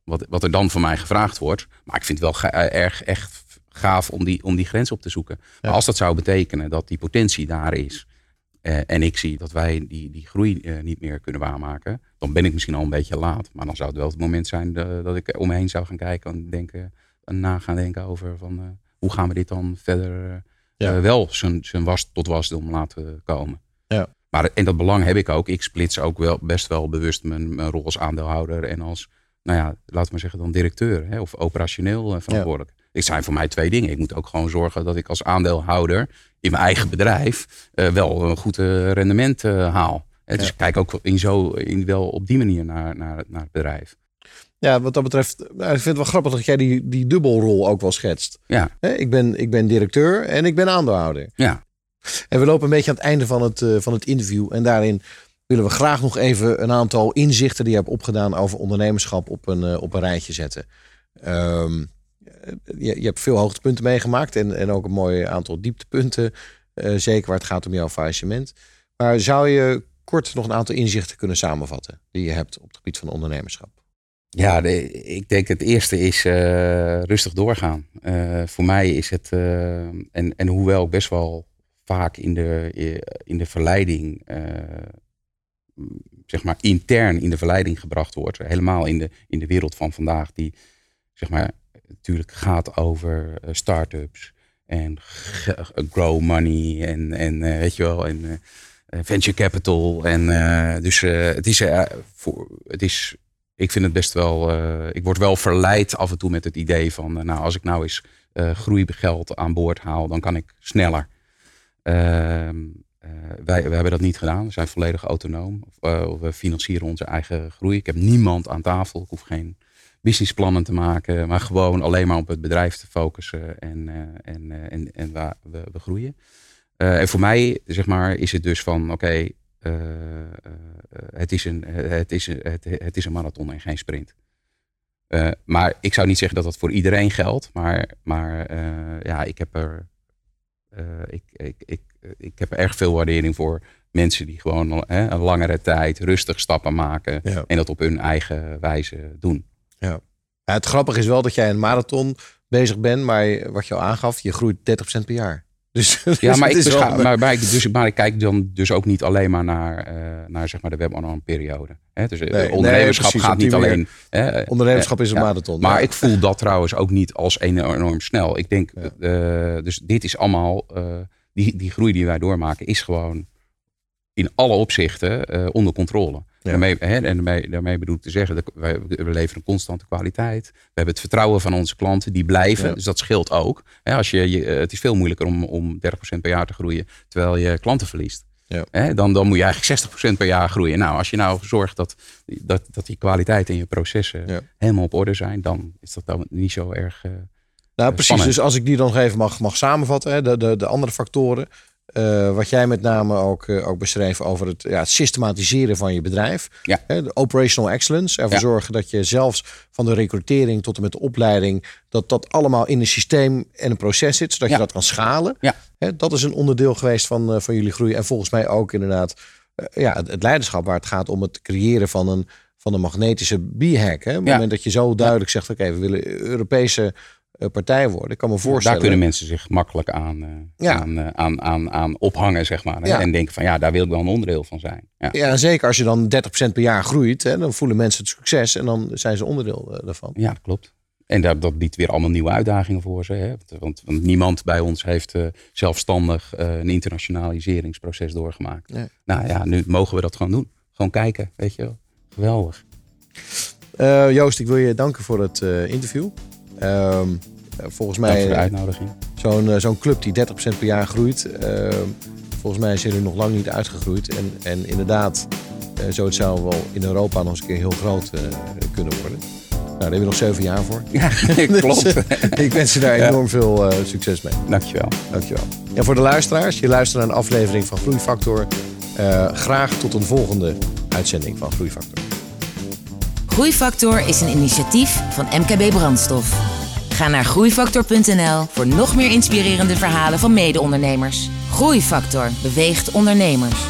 S3: Wat, wat er dan van mij gevraagd wordt. Maar ik vind het wel eh, erg echt gaaf om die, om die grens op te zoeken. Maar als dat zou betekenen dat die potentie daar is. Eh, en ik zie dat wij die, die groei eh, niet meer kunnen waarmaken. Dan ben ik misschien al een beetje laat. Maar dan zou het wel het moment zijn dat ik om me heen zou gaan kijken. En, denken, en na gaan denken over van, eh, hoe gaan we dit dan verder
S2: Ja.
S3: wel zijn, was tot wasdom laten komen.
S2: Ja.
S3: Maar en dat belang heb ik ook. Ik splits ook wel best wel bewust mijn, mijn rol als aandeelhouder en als, nou ja, laten we maar zeggen dan directeur hè, of operationeel verantwoordelijk. Het zijn voor mij twee dingen. Ik moet ook gewoon zorgen dat ik als aandeelhouder in mijn eigen bedrijf eh, wel een goed eh, rendement eh, haal. Dus ik kijk ook in zo, in, wel op die manier naar, naar, naar het bedrijf.
S2: Ja, wat dat betreft, nou, ik vind het wel grappig dat jij die, die dubbelrol ook wel schetst.
S3: Ja,
S2: Ik ben, ik ben directeur en ik ben aandeelhouder.
S3: ja.
S2: En we lopen een beetje aan het einde van het, van het interview. En daarin willen we graag nog even een aantal inzichten die je hebt opgedaan over ondernemerschap op een, op een rijtje zetten. Ehm, je, je hebt veel hoogtepunten meegemaakt en, en ook een mooi aantal dieptepunten. eh, zeker waar het gaat om jouw faillissement. Maar zou je kort nog een aantal inzichten kunnen samenvatten die je hebt op het gebied van ondernemerschap?
S3: Ja, ik denk het eerste is eh, rustig doorgaan. Eh, voor mij is het, eh, en, en hoewel ik best wel vaak in de, in de verleiding, eh, zeg maar intern in de verleiding gebracht wordt, helemaal in de, in de wereld van vandaag, die zeg maar natuurlijk gaat over eh, start-ups en grow money en, en eh, weet je wel, en eh, venture capital. En dus het is, het is ik vind het best wel. ik word wel verleid af en toe met het idee van. nou, als ik nou eens eh groeigeld aan boord haal, dan kan ik sneller. Ehm, eh, wij, wij hebben dat niet gedaan. We zijn volledig autonoom. We financieren onze eigen groei. Ik heb niemand aan tafel. Ik hoef geen businessplannen te maken. Maar gewoon alleen maar op het bedrijf te focussen. En, eh, en, eh, en, en waar we, we groeien. Eh, en voor mij, zeg maar, is het dus van: oké. het, is een, het, is een, het, het is een marathon en geen sprint. Maar ik zou niet zeggen dat dat voor iedereen geldt. Maar, maar ja, ik heb er. ik, ik, ik, ik heb er erg veel waardering voor mensen die gewoon hè, een langere tijd rustig stappen maken.
S2: Ja.
S3: En dat op hun eigen wijze doen.
S2: Ja. Ja, het grappige is wel dat jij een marathon bezig bent, maar wat je al aangaf, je groeit 30% per jaar. Dus,
S3: Ja,
S2: dus
S3: maar ik,
S2: wel-
S3: maar, maar, ik, dus, maar ik kijk dan dus ook niet alleen maar naar, eh, naar zeg maar de web periode. Hè? Dus eh,
S2: Nee,
S3: ondernemerschap
S2: nee,
S3: gaat niet alleen. hè,
S2: Ondernemerschap
S3: eh,
S2: is een
S3: ja.
S2: marathon,
S3: Maar
S2: ja.
S3: ik voel dat trouwens ook niet als enorm, snel. Ik denk, dus dit is allemaal, die, die groei die wij doormaken, is gewoon in alle opzichten eh, onder controle. Daarmee, hè, en daarmee, daarmee bedoel ik te zeggen, dat wij, we leveren constante kwaliteit. We hebben het vertrouwen van onze klanten, die blijven.
S2: Ja.
S3: Dus dat scheelt ook. Hè, als je, je, eh, het is veel moeilijker om, om 30% per jaar te groeien, terwijl je klanten verliest.
S2: Ja.
S3: Hè, dan, dan moet je eigenlijk 60% per jaar groeien. Nou, als je nou zorgt dat, dat, dat die kwaliteit in je processen helemaal op orde zijn, dan is dat dan niet zo erg. eh,
S2: Nou, precies.
S3: spannend.
S2: Dus als ik die dan nog even mag, mag samenvatten, hè, de, de, de andere factoren. Eh, wat jij met name ook, eh, ook beschreef over het, ja, het systematiseren van je bedrijf.
S3: Ja.
S2: Hè, de operational excellence. Ervoor
S3: Ja.
S2: zorgen dat je zelfs van de recrutering tot en met de opleiding. dat dat allemaal in een systeem en een proces zit. zodat
S3: Ja.
S2: je dat kan schalen.
S3: Ja.
S2: Hè, dat is een onderdeel geweest van, eh, van jullie groei. En volgens mij ook inderdaad ja, het, het leiderschap waar het gaat om het creëren van een, van de magnetische b-hack. Hè? Op het moment dat je zo duidelijk zegt, oké, we willen Europese partij worden. Ik kan me voorstellen.
S3: Daar kunnen mensen zich makkelijk aan, eh,
S2: Ja.
S3: aan, eh, aan, aan, aan ophangen, zeg maar. hè.
S2: Ja.
S3: En denken van, ja, daar wil ik wel een onderdeel van zijn. Ja.
S2: Ja, en zeker als je dan 30% per jaar groeit, hè, dan voelen mensen het succes en dan zijn ze onderdeel eh, daarvan.
S3: Ja, dat klopt. En dat, dat biedt weer allemaal nieuwe uitdagingen voor ze. Hè? Want, want, niemand bij ons heeft eh, zelfstandig eh, een internationaliseringsproces doorgemaakt.
S2: Nee.
S3: Nou ja, nu mogen we dat gewoon doen. Gewoon kijken, weet je wel. Geweldig.
S2: Eh, Joost, ik wil je danken voor het eh, interview. Eh, volgens
S3: Dank
S2: mij
S3: voor de uitnodiging.
S2: zo'n eh, zo'n club die 30% per jaar groeit. ehm, volgens mij zijn jullie nog lang niet uitgegroeid. En, en inderdaad, eh, zo het zou wel in Europa nog eens een keer heel groot eh, kunnen worden. Nou, daar hebben we nog zeven jaar voor.
S3: Ja,
S2: Dus,
S3: klopt.
S2: eh, ik wens je daar
S3: Ja.
S2: enorm veel succes mee.
S3: Dankjewel.
S2: Dankjewel. En voor de luisteraars, je luistert naar een aflevering van Groeifactor. Graag tot een volgende uitzending van Groeifactor.
S1: Groeifactor is een initiatief van MKB Brandstof. Ga naar groeifactor.nl voor nog meer inspirerende verhalen van mede-ondernemers. Groeifactor beweegt ondernemers.